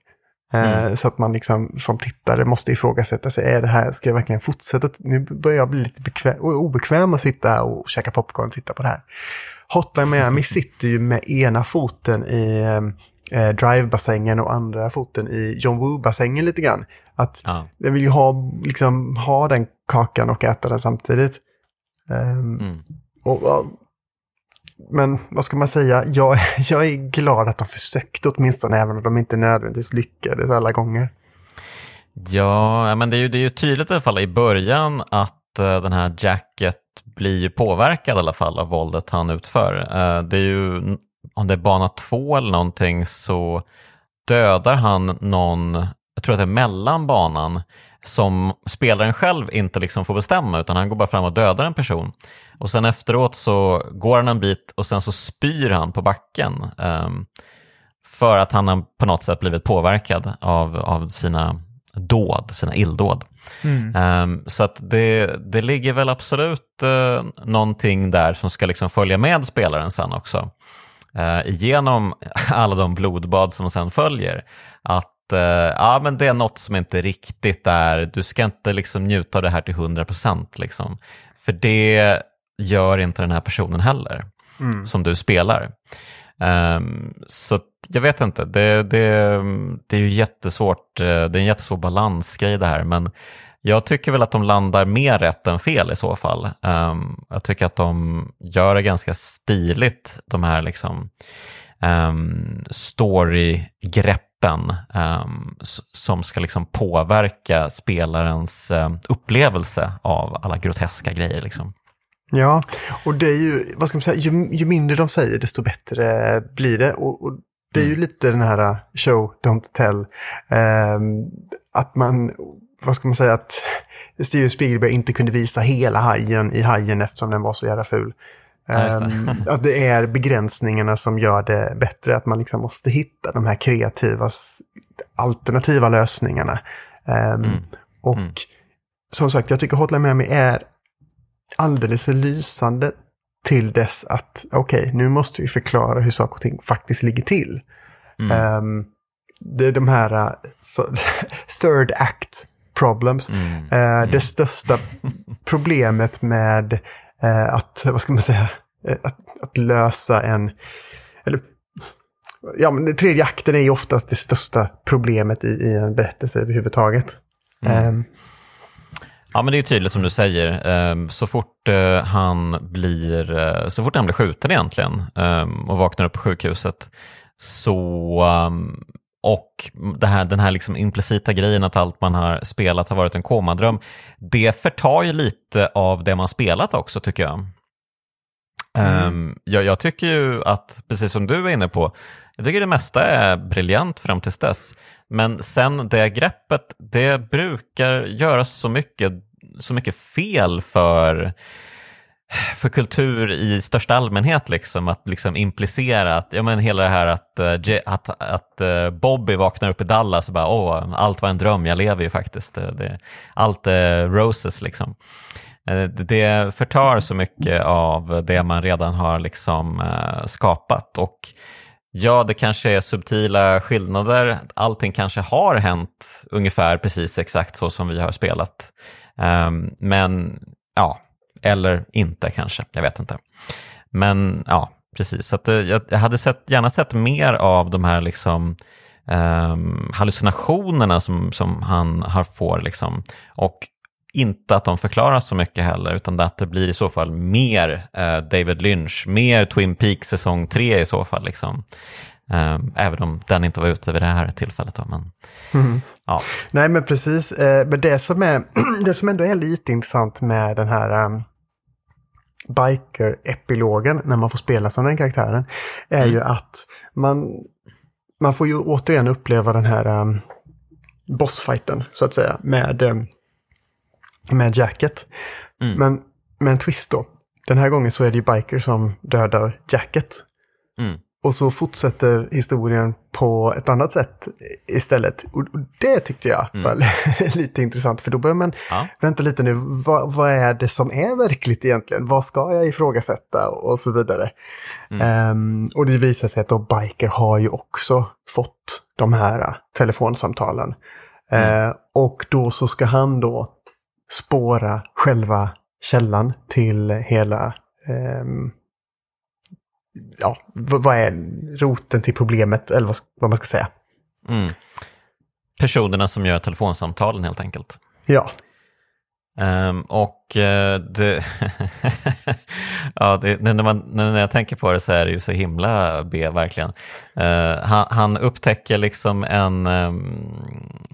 Eh, Mm. Så att man liksom som tittare måste ifrågasätta sig, är det här, ska jag verkligen fortsätta? Nu börjar jag bli lite bekväm, obekväm att sitta här och käka popcorn och titta på det här. Hotline Miami sitter ju med ena foten i eh, Drive-bassängen och andra foten i John Woo-bassängen lite grann. Att Ja. jag vill ju ha, liksom, ha den kakan och äta den samtidigt. Ehm, Mm. och, ja, men vad ska man säga? Jag, jag är glad att de försökte åtminstone, även om de inte nödvändigtvis lyckades alla gånger. Ja, men det är ju, det är ju tydligt i alla fall i början att eh, den här Jacket blir påverkad i alla fall av våldet han utför. Eh, det är ju, om det är bana två eller någonting så dödar han någon, jag tror att det är mellan banan, som spelaren själv inte liksom får bestämma utan han går bara fram och dödar en person. Och sen efteråt så går han en bit och sen så spyr han på backen. ehm, för att han har på något sätt blivit påverkad av, av sina dåd, sina illdåd. Ehm, så att det, det ligger väl absolut uh, någonting där som ska liksom följa med spelaren sen också. Uh, genom alla de blodbad som sen följer. Att eh, ja, men det är något som inte riktigt är, du ska inte liksom njuta av det här till 100% liksom. För det gör inte den här personen heller, Mm. som du spelar. Ehm, så jag vet inte, det, det, det är ju jättesvårt, eh, det är en jättesvår balansgrej det här, men jag tycker väl att de landar mer rätt än fel i så fall. Ehm, jag tycker att de gör det ganska stiligt, de här liksom um, storygreppen greppen um, som ska liksom påverka spelarens um, upplevelse av alla groteska grejer. Liksom. Ja, och det är ju, vad ska man säga, ju, ju mindre de säger desto bättre blir det. Och, och det är ju mm. lite den här uh, show, don't tell. Um, att man, vad ska man säga, att Steven Spielberg inte kunde visa hela hajen i hajen eftersom den var så jävla ful. Ja, um, att det är begränsningarna som gör det bättre, att man liksom måste hitta de här kreativa alternativa lösningarna. Um, mm. Och mm. som sagt, jag tycker Hotline Miami är alldeles lysande till dess att, okej, okay, nu måste vi förklara hur saker och ting faktiskt ligger till. Mm. Um, det är de här uh, så, third act problems. Mm. Mm. Det största problemet med uh, att, vad ska man säga, uh, att, att, lösa en, eller ja, men tredje akten är ju oftast det största problemet i, i en berättelse överhuvudtaget. Mm. Um, Ja, men det är tydligt som du säger. Ehm, så fort eh, han blir, eh, så fort han blir skjuten egentligen ehm, och vaknar upp på sjukhuset så ehm, och det här, den här liksom implicita grejen att allt man har spelat har varit en komadröm, det förtar ju lite av det man spelat också tycker jag. Mm. Jag, jag, tycker ju att, precis som du är inne på, jag tycker det mesta är briljant fram tills dess. Men sen det greppet, det brukar göras så mycket, så mycket fel för för kultur i största allmänhet, liksom, att liksom implicera att, ja men hela det här att, eh, att, att eh, Bobby vaknar upp i Dallas och bara åh, allt var en dröm, jag lever ju faktiskt. Eh, det, allt är roses liksom. Det förtar så mycket av det man redan har liksom skapat och Ja, det kanske är subtila skillnader. Allting kanske har hänt ungefär precis exakt så som vi har spelat. Ehm, men ja, eller inte kanske, jag vet inte. Men ja, precis. Så att, eh, jag, jag hade sett, gärna sett mer av de här liksom, um, hallucinationerna som, som han har får. Liksom. Och inte att de förklaras så mycket heller, utan att det blir i så fall mer eh, David Lynch, mer Twin Peaks säsong 3 i så fall. Liksom. Eh, även om den inte var ute vid det här tillfället. Då, men, mm. ja. Nej, men precis. Eh, men det som, är, det som ändå är lite intressant med den här um, biker-epilogen, när man får spela som den karaktären, är mm. ju att man, man får ju återigen uppleva den här um, bossfighten, så att säga, med um, med Jacket. Mm. Men med en twist då. Den här gången så är det ju Biker som dödar Jacket. Mm. Och så fortsätter historien på ett annat sätt istället. Och det tyckte jag mm. var lite intressant, för då börjar man ja. vänta lite nu, vad, vad, är det som är verkligt egentligen? Vad ska jag ifrågasätta och så vidare. Mm. Um, och det visar sig att då Biker har ju också fått de här telefonsamtalen. Uh, och då så ska han då spåra själva källan till hela eh, ja, vad är roten till problemet, eller vad man ska säga. Mm. Personerna som gör telefonsamtalen helt enkelt. Ja. Um, och uh, det, ja, det, när, man, när jag tänker på det så är det ju så himla B verkligen. Uh, han, han, upptäcker liksom en, um,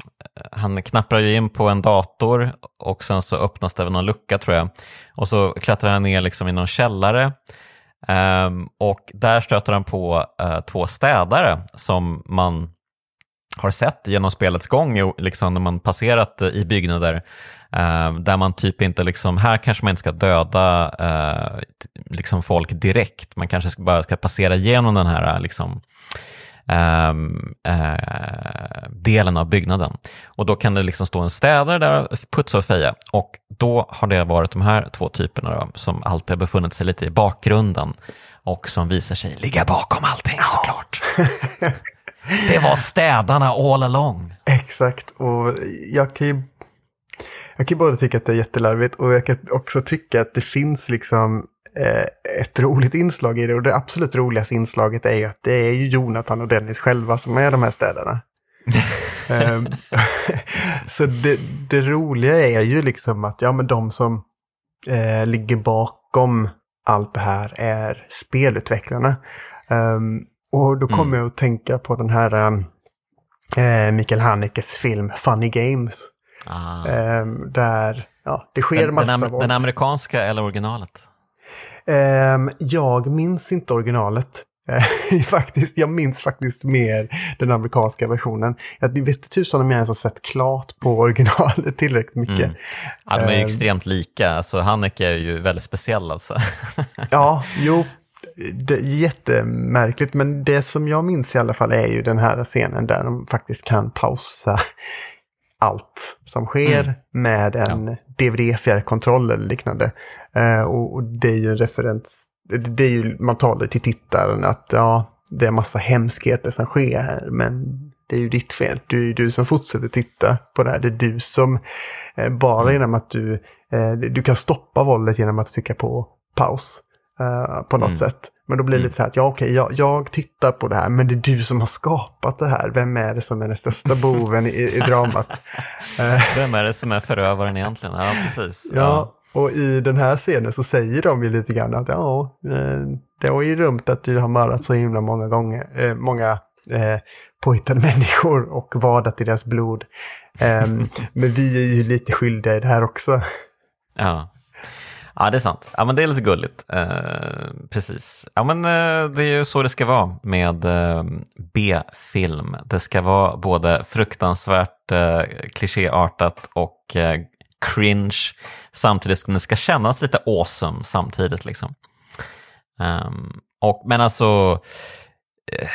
han knappar ju in på en dator och sen så öppnas det någon lucka tror jag. Och så klättrar han ner liksom i någon källare um, och där stöter han på uh, två städare som man har sett genom spelets gång, liksom när man passerat eh, i byggnader Uh, där man typ inte, liksom, här kanske man inte ska döda uh, liksom folk direkt, man kanske bara ska passera igenom den här liksom, uh, delen av byggnaden. Och då kan det liksom stå en städare där och putsa och feja. Och då har det varit de här två typerna då, som alltid har befunnit sig lite i bakgrunden och som visar sig ligga bakom allting ja. såklart. det var städarna all along. Exakt, och jag kan ju jag kan både tycka att det är jättelarvigt och jag kan också tycka att det finns liksom eh, ett roligt inslag i det. Och det absolut roligaste inslaget är ju att det är ju Jonathan och Dennis själva som är de här städerna. um, så det, det, roliga är ju liksom att ja, men de som eh, ligger bakom allt det här är spelutvecklarna. Um, och då kommer mm. jag att tänka på den här um, eh, Mikael Hanekes film Funny Games. Ah. Eh, där ja, det sker Den, massa den, am- den amerikanska eller originalet? Ehm, jag minns inte originalet. Eh, faktiskt, jag minns faktiskt mer den amerikanska versionen. Jag vet tusan om jag ens har sett klart på originalet tillräckligt mycket. Mm. Ja, de är ju Ehm. extremt lika, alltså Haneke är ju väldigt speciell alltså. Ja, jo, det är jättemärkligt. Men det som jag minns i alla fall är ju den här scenen där de faktiskt kan pausa allt som sker Mm. med en DVD-fjärrkontroll eller liknande. Eh, och, och det är ju en referens, det, det är ju, man talar till tittaren att ja, det är massa hemskheter som sker här, men det är ju ditt fel. Du är ju du som fortsätter titta på det här. Det är du som, eh, bara Mm. genom att du, eh, du kan stoppa våldet genom att trycka på paus eh, på något Mm. sätt. Men då blir det Mm. lite så här att ja, okej, jag, jag tittar på det här, men det är du som har skapat det här. Vem är det som är den största boven i, i dramat? Vem är det som är förövaren egentligen? Ja, precis. Ja, och i den här scenen så säger de ju lite grann att ja, eh, det var ju dumt att du har mördat så himla många gånger, eh, många eh, påhittade människor och vadat i deras blod. Eh, men vi är ju lite skyldiga i det här också. Ja ja, det är sant. Ja, men det är lite gulligt. Eh, precis. Ja, men eh, det är ju så det ska vara med eh, B-film. Det ska vara både fruktansvärt eh, klichéartat och eh, cringe samtidigt som det ska kännas lite awesome samtidigt. Liksom. Ehm, och, men alltså, eh,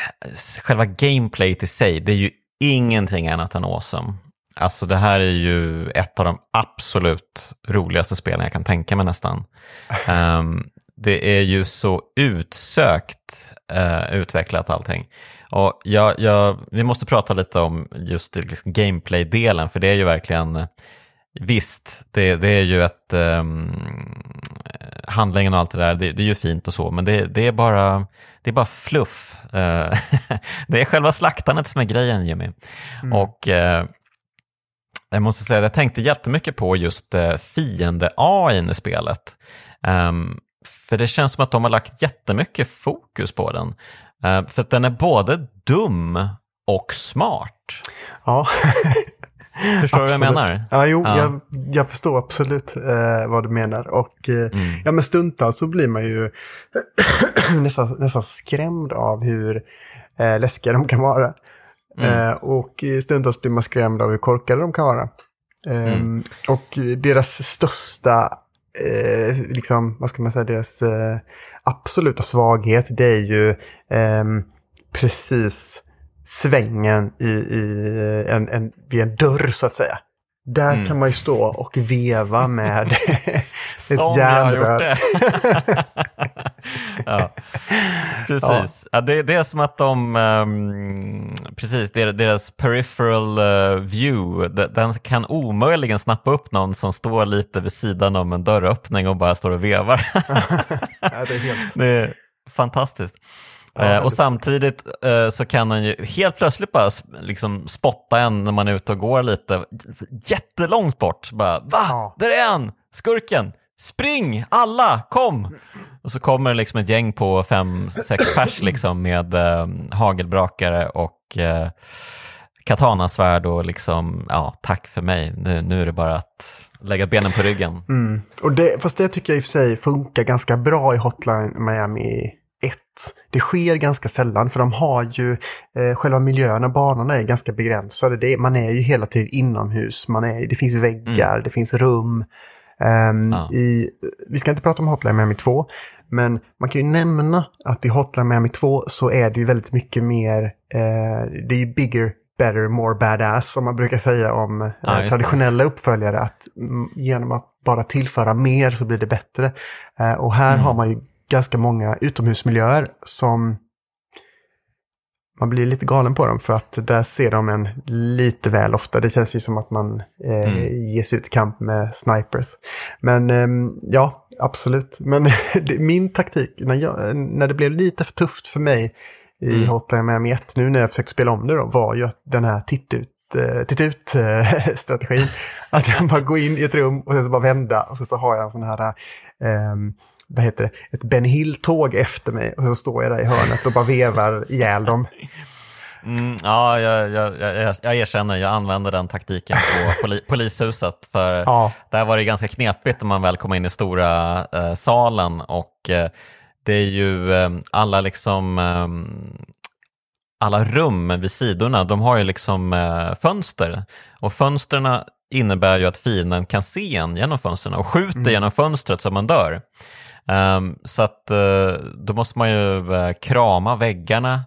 själva gameplayet i sig, det är ju ingenting annat än awesome. Alltså det här är ju ett av de absolut roligaste spelen jag kan tänka mig nästan. Ehm, det är ju så utsökt eh, utvecklat allting. Och jag, jag, vi måste prata lite om just liksom gameplay-delen, för det är ju verkligen Visst, det, det är ju ett um, handlingen och allt det där, det, det är ju fint och så, men det, det, är, bara, det är bara fluff. Eh, det är själva slaktandet som är grejen, Jimmy. Och eh, jag måste säga att jag tänkte jättemycket på just uh, fiende-AI i spelet. Ehm, för det känns som att de har lagt jättemycket fokus på den. Eh, för att den är både dum och smart. Ja. Förstår du vad jag menar? Ja, jo, Ja. Jag, jag förstår absolut eh, vad du menar. Och eh, Mm. ja, men stundtals så blir man ju nästan, nästan skrämd av hur eh, läskiga de kan vara. Mm. Eh, och stundtals blir man skrämd av hur korkade de kan vara. Ehm, Mm. Och deras största, eh, liksom, vad ska man säga, deras eh, absoluta svaghet, det är ju ehm, precis svängen i, i en, en, vid en dörr så att säga. Där Mm. kan man ju stå och veva med ett järnrör. ja, precis. Ja. det, det är som att de, ehm, precis, deras, peripheral eh, view, de- den kan omöjligen snappa upp någon som står lite vid sidan om en dörröppning och bara står och vevar. Ja, det är helt... det är fantastiskt. Ja, Eh, och samtidigt eh, så kan den ju helt plötsligt bara liksom spotta en när man är ute och går lite jättelångt bort. Bara, va? Ja. Där är han! Skurken! Spring! Alla! Kom! Och så kommer det liksom ett gäng på fem, sex pers liksom med eh, hagelbrakare och eh, katanasvärd och liksom, ja, tack för mig. Nu, nu är det bara att lägga benen på ryggen. Mm. Och det, fast det tycker jag i och för sig funkar ganska bra i Hotline Miami 1. Det sker ganska sällan för de har ju eh, själva miljöerna, banorna är ganska begränsade. Det, man är ju hela tiden inomhus, man är, det finns väggar, det finns rum. Ehm, Ja. i, vi ska inte prata om Hotline Miami 2, men man kan ju nämna att i Hotline Miami 2 så är det ju väldigt mycket mer, eh, det är ju bigger, better, more badass som man brukar säga om eh, Ja, just det. traditionella uppföljare. Att genom att bara tillföra mer så blir det bättre. Eh, och här Mm. har man ju ganska många utomhusmiljöer som man blir lite galen på dem för att där ser de en lite väl ofta. Det känns ju som att man eh, Mm. ger sig ut kamp med snipers. Men ehm, ja, absolut. Men min taktik, när, jag, när det blev lite för tufft för mig i Mm. Hotline Miami 1 nu när jag försökte spela om det då, var ju den här titt ut eh, titt ut eh, strategin. Att jag bara går in i ett rum och sen så bara vända och sen så har jag en sån här, ehm, vad heter det, ett Ben Hill-tåg efter mig och så står jag där i hörnet och bara vevar ihjäl dem. Mm, ja, jag, jag, jag, jag erkänner, jag använde den taktiken på poli, polishuset. För ja. där var det ganska knepigt när man väl kom in i stora eh, salen och eh, det är ju eh, alla liksom eh, alla rum vid sidorna, de har ju liksom eh, fönster och fönstren innebär ju att fienden kan se en genom fönstren och skjuter mm. genom fönstret så man dör. Um, så att uh, då måste man ju uh, krama väggarna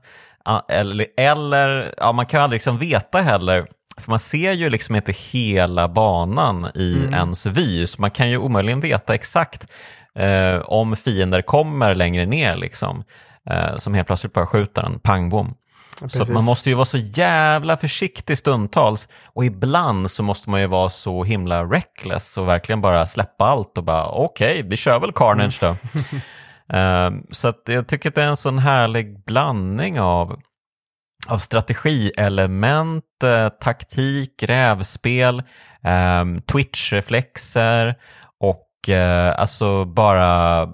eller, eller ja, man kan aldrig liksom veta heller, för man ser ju liksom inte hela banan i mm. ens vy, så man kan ju omöjligen veta exakt eh, om fiender kommer längre ner, liksom, eh, som helt plötsligt bara skjuter en pangbom. Ja, så man måste ju vara så jävla försiktig stundtals och ibland så måste man ju vara så himla reckless och verkligen bara släppa allt och bara okej, okay, vi kör väl Carnage då. Ehm, så att jag tycker att det är en sån härlig blandning av, av strategielement, eh, taktik, rävspel, ehm, twitch-reflexer och eh, alltså bara eh,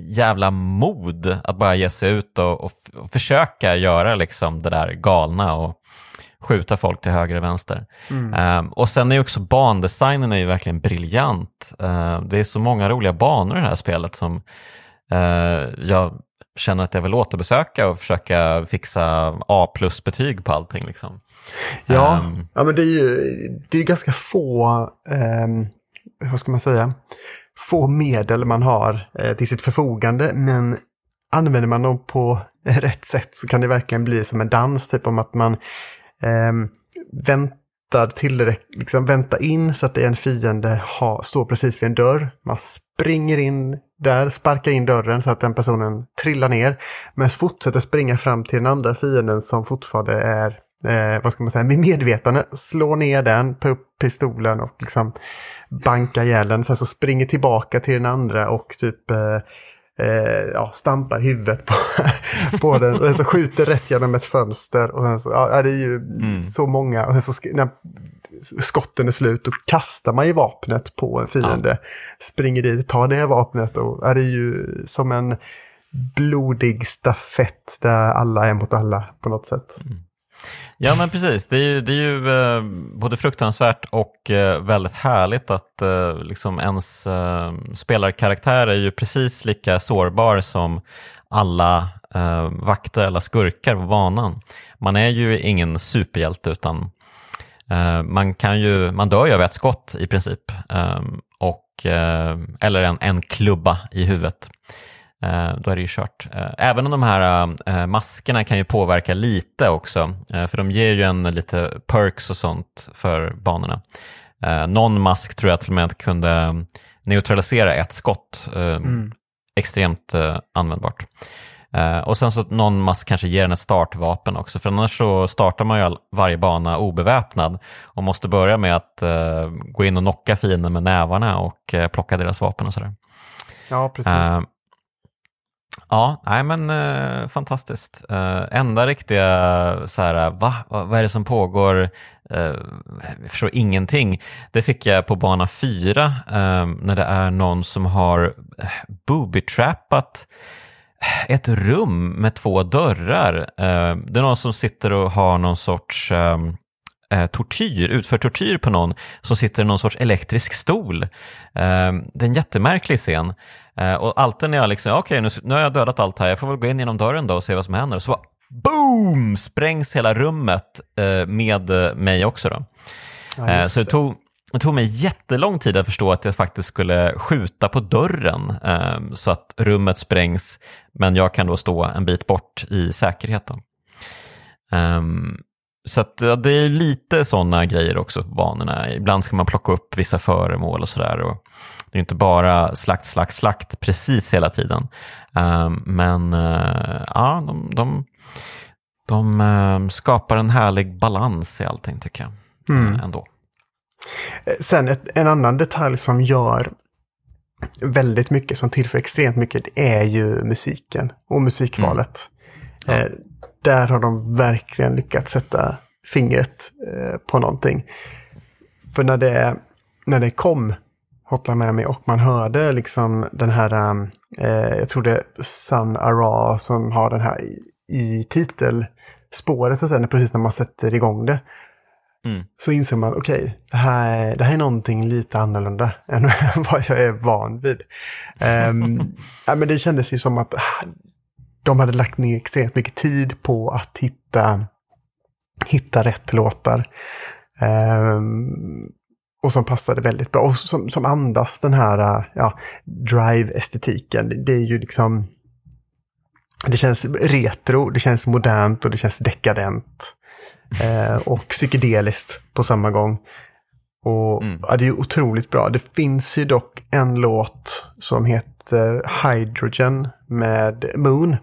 jävla mod att bara ge sig ut och, och, och, försöka göra liksom det där galna och skjuta folk till höger och vänster. Mm. Um, och sen är också bandesignen är ju verkligen briljant. Uh, det är så många roliga banor i det här spelet som uh, jag känner att jag vill återbesöka och försöka fixa A plus betyg på allting. Liksom. Ja, um, ja men det är ju det är ganska få, um, vad ska man säga, få medel man har eh, till sitt förfogande. Men använder man dem på rätt sätt så kan det verkligen bli som en dans, typ om att man Ehm, väntar tillräckligt, liksom vänta in så att det är en fiende ha, står precis vid en dörr. Man springer in där, sparkar in dörren så att den personen trillar ner. Men fortsätter springa fram till den andra fienden som fortfarande är eh, vad ska man säga, med medvetande, slår ner den, tar upp pistolen och liksom bankar ihjäl den. Sen så springer tillbaka till den andra och typ eh, eh, ja, stampar huvudet på, på den. Och sen så skjuter rätt genom ett fönster. Och sen så, ja, det är ju mm. så många. Och sen så när skotten är slut då kastar man ju vapnet på en fiende. Ja. Springer dit, tar det vapnet och ja, det är ju som en blodig stafett där alla är mot alla på något sätt. Mm. Ja men precis, det är ju, det är ju eh, både fruktansvärt och eh, väldigt härligt att eh, liksom ens eh, spelarkaraktär är ju precis lika sårbar som alla eh, vakter eller skurkar på banan. Man är ju ingen superhjälte utan eh, man, kan ju, man dör ju av ett skott i princip. Och, eller en, en klubba i huvudet. Eh, då är det ju kört. Eh, även om de här eh, maskerna kan ju påverka lite också, för de ger ju en lite perks och sånt för banorna. Någon mask tror jag till och med kunde neutralisera ett skott, mm. extremt användbart. och sen så någon mask kanske ger en ett startvapen också, för annars så startar man ju varje bana obeväpnad och måste börja med att gå in och knocka fienden med nävarna och plocka deras vapen och sådär. Ja, precis. Ja, nej men eh, fantastiskt. Eh, enda riktiga, så här, va? Vad är det som pågår? Eh, jag förstår ingenting. Det fick jag på bana 4 eh, när det är någon som har eh, booby-trappat eh, ett rum med två dörrar. Eh, det är någon som sitter och har någon sorts ehm, eh, tortyr, utför tortyr på någon som sitter i någon sorts elektrisk stol. Ehm, det är en jättemärklig scen. Eh, och alltid när jag liksom, okej okay, nu, nu har jag dödat allt här, jag får väl gå in genom dörren då och se vad som händer. Så bara, boom, sprängs hela rummet eh, med mig också. Då. Ja, eh, så det tog, det tog mig jättelång tid att förstå att jag faktiskt skulle skjuta på dörren eh, så att rummet sprängs, men jag kan då stå en bit bort i säkerhet. Um, så att, ja, det är lite sådana grejer också på banorna. Ibland ska man plocka upp vissa föremål och sådär. Det är inte bara slakt, slakt, slakt precis hela tiden. Um, men uh, ja, de, de, de uh, skapar en härlig balans i allting tycker jag. Mm. Uh, ändå. Eh, sen ett, en annan detalj som gör väldigt mycket, som tillför extremt mycket, är ju musiken och musikvalet. Mm. Ja där har de verkligen lyckats sätta fingret eh, på någonting. För när det, när det kom Hotline Miami och man hörde liksom den här, eh, jag tror det är Sun Ara som har den här i, i titel spåret, så att säga, precis när man sätter igång det. Mm. Så inser man, okej, okay, det, här, det här är någonting lite annorlunda än vad jag är van vid. um, ja, men det kändes ju som att ah, de hade lagt ner extremt mycket tid på att hitta, hitta rätt låtar. Um, och som passade väldigt bra och som, som andas den här ja, drive-estetiken. Det är ju liksom... Det känns retro, det känns modernt och det känns dekadent. Eh, och psykedeliskt på samma gång. Och mm. ja, det är otroligt bra. Det finns ju dock en låt som heter Hydrogen med Moon.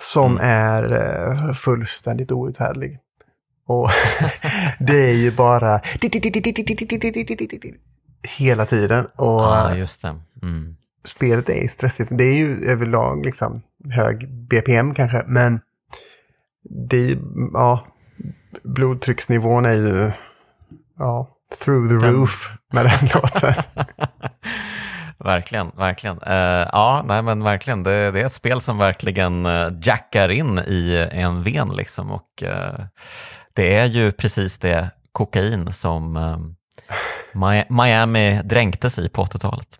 Som mm. är eh, fullständigt outhärdlig. Och det är ju bara hela tiden. Och ah, just det. Mm. Spelet är stressigt. Det är ju överlag liksom hög BPM kanske, men det är ja, blodtrycksnivån är ju ja, through the roof med den låten. verkligen, verkligen. Uh, ja, nej men verkligen. Det, det, är ett spel som verkligen uh, jackar in i en ven liksom. Och uh, det är ju precis det kokain som Miami dränktes i på 80-talet.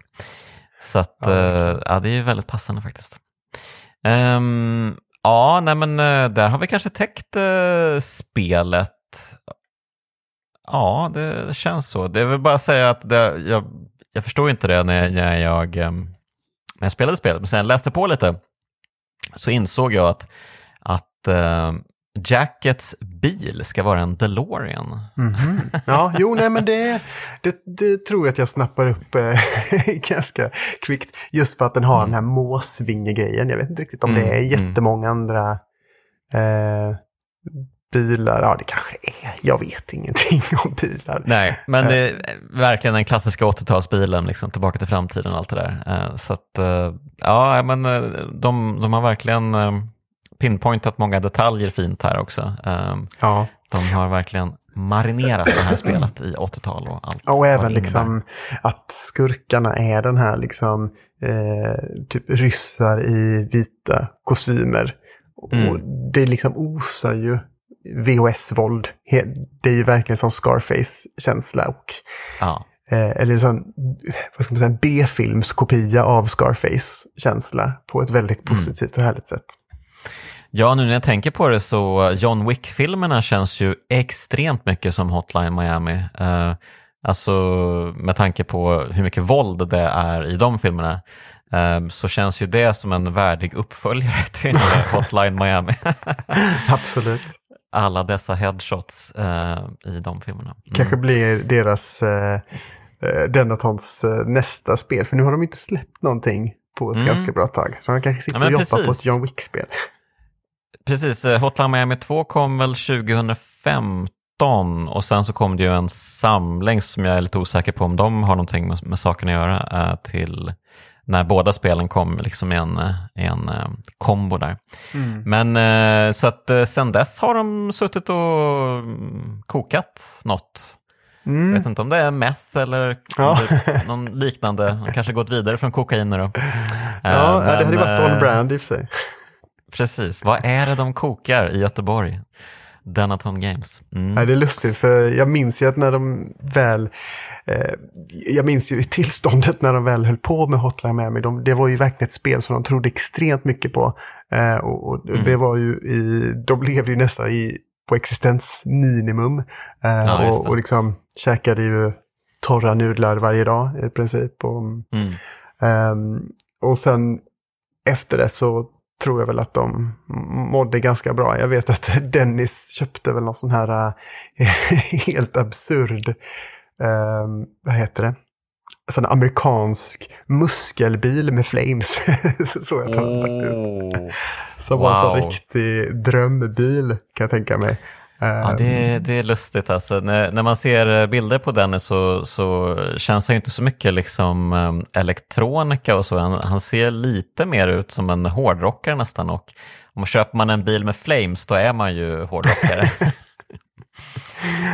Så att, ja, ja, det är ju väldigt passande faktiskt. Um, Ja, nej men eh, där har vi kanske täckt eh, spelet. Ja, det känns så. Det vill bara säga att det, jag, jag förstod inte det när jag, när jag, ehm, när jag spelade spelet, men sen läste på lite så insåg jag att, att uh, Jackets bil ska vara en DeLorean. Mm -hmm. Ja, jo, nej, men det, det, det, tror jag att jag snappar upp eh, ganska kvickt. Just för att den har mm. den här måsvingegrejen. Jag vet inte riktigt om mm. det är mm. jättemånga andra eh, bilar. Ja, det kanske det är. Jag vet ingenting om bilar. Nej, men det är eh. verkligen den klassiska 80-talsbilen, liksom, tillbaka till framtiden och allt det där. Eh, så att, eh, ja, men de, de har verkligen pinpointat många detaljer fint här också. Um, ja. De har verkligen marinerat det här spelet i 80-tal och allt. Och även liksom att skurkarna är den här liksom eh, typ ryssar i vita kostymer. Mm. Och det liksom osar ju VHS-våld. Det är ju verkligen som Scarface-känsla. Och, ja. eh, eller sån vad ska man säga, B-filmskopia av Scarface-känsla på ett väldigt mm. positivt och härligt sätt. Ja, nu när jag tänker på det så John Wick-filmerna känns ju extremt mycket som Hotline Miami. Uh, alltså med tanke på hur mycket våld det är i de filmerna uh, så känns ju det som en värdig uppföljare till Hotline Miami. Absolut. Alla dessa headshots uh, i de filmerna. Mm. Kanske blir deras Denatons nästa spel, för nu har de inte släppt någonting på ett mm. ganska bra tag. Så de kanske sitter ja, och jobbar precis. på ett John Wick-spel. Precis, eh, Hotline Miami 2 kom väl 2015 och sen så kom det ju en samling som jag är lite osäker på om de har någonting med, med saken att göra eh, till när båda spelen kom liksom i en, eh, i en kombo där. Mm. Men så att sen dess har de suttit och mm, kokat något. Mm. Jag vet inte om det är meth eller ja. någon liknande, kanske gått vidare från kokain nu då. Ja, Men, det hade varit on brand i och för sig. Precis, vad är det de kokar i Göteborg? Denaton Games. Mm. Ja, det är lustigt för jag minns ju att när de väl, eh, jag minns ju tillståndet när de väl höll på med Hotline Miami. De, det var ju verkligen ett spel som de trodde extremt mycket på. Eh, och, och mm. det var ju i, de levde ju nästan i, på existensminimum. Eh, ja, och, och liksom käkade ju torra nudlar varje dag i princip. Och, mm. Ehm, och sen efter det så tror jag väl att de mådde ganska bra. Jag vet att Dennis köpte väl någon sån här äh, helt absurd, äh, vad heter det? Sån amerikansk muskelbil med flames. så jag oh, Som wow. var en riktig drömbil kan jag tänka mig. Ja, det, det är lustigt alltså. När, när man ser bilder på Dennis så, så känns han inte så mycket liksom um, elektronika och så. Han, han, ser lite mer ut som en hårdrockare nästan och om köper man en bil med flames då är man ju hårdrockare.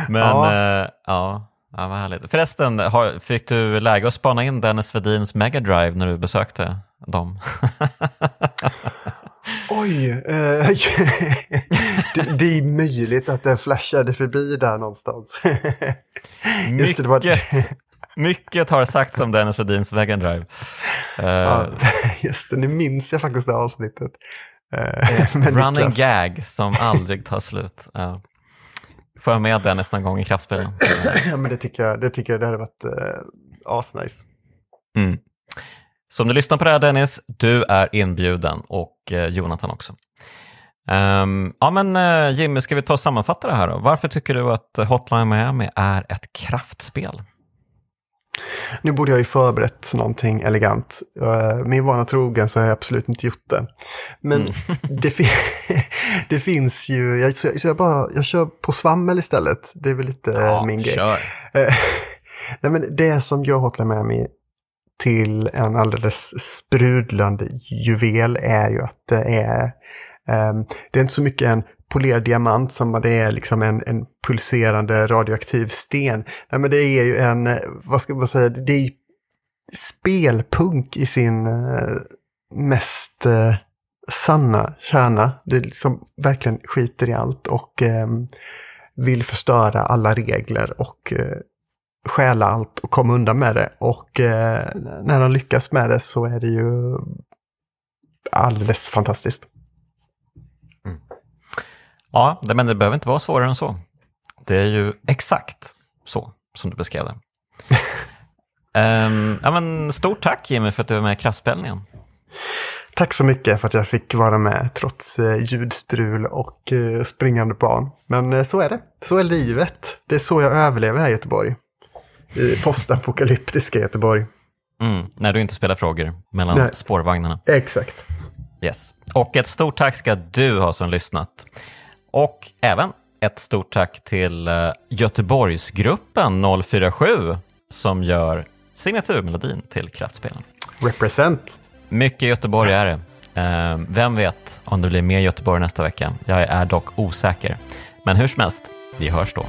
Men ja. Uh, ja, ja, vad härligt. Förresten, har, fick du läge att spana in Dennis Vedins Mega Drive när du besökte dem? Oj! Eh, det, det, är möjligt att den flashade förbi där någonstans. Just det, det var... Mycket har sagts om Dennis Wedins Vegan Drive. Ja, just det, nu minns jag faktiskt det avsnittet. Eh, running gag som aldrig tar slut. Uh, får jag med Dennis någon gång i kraftspelen? ja, men det tycker jag, det tycker jag det hade varit uh, asnice. Mm. Så om du lyssnar på det här Dennis, du är inbjuden och uh, Jonathan också. Um, ja men uh, Jimmy, ska vi ta och sammanfatta det här då? Varför tycker du att Hotline Miami är ett kraftspel? Nu borde jag ju förberett någonting elegant. Eh, min vana trogen så har jag absolut inte gjort det. Men mm. det, fi det, finns ju, jag, så jag, bara, jag kör på svammel istället. Det är väl lite ja, min grej. Eh, nej, men det som gör Hotline Miami till en alldeles sprudlande juvel är ju att det är, ehm, det är inte så mycket en polerad diamant som det är liksom en, en pulserande radioaktiv sten. Nej, men det är ju en, eh, vad ska man säga, det är spelpunk i sin eh, mest eh, sanna kärna. Det liksom verkligen skiter i allt och ehm, vill förstöra alla regler och stjäla allt och komma undan med det. Och uh, när de lyckas med det så är det ju alldeles fantastiskt. Ja, men det behöver inte vara svårare än så. Det är ju exakt så som du beskrev det. um, ja, men stort tack Jimmy för att du var med i Kraftspelningen. Tack så mycket för att jag fick vara med trots eh, ljudstrul och eh, springande barn. Men eh, så är det. Så är livet. Det är så jag överlever här i Göteborg. I postapokalyptiska Göteborg. Mm, när du inte spelar frågor mellan Nej. spårvagnarna. Exakt. Yes. Och ett stort tack ska du ha som lyssnat. Och även ett stort tack till eh, Göteborgsgruppen 047 som gör signaturmelodin till Kraftspelen. Represent! Mycket Göteborg är det. Eh, vem vet om det blir mer Göteborg nästa vecka? Jag är dock osäker. Men hur som helst, vi hörs då.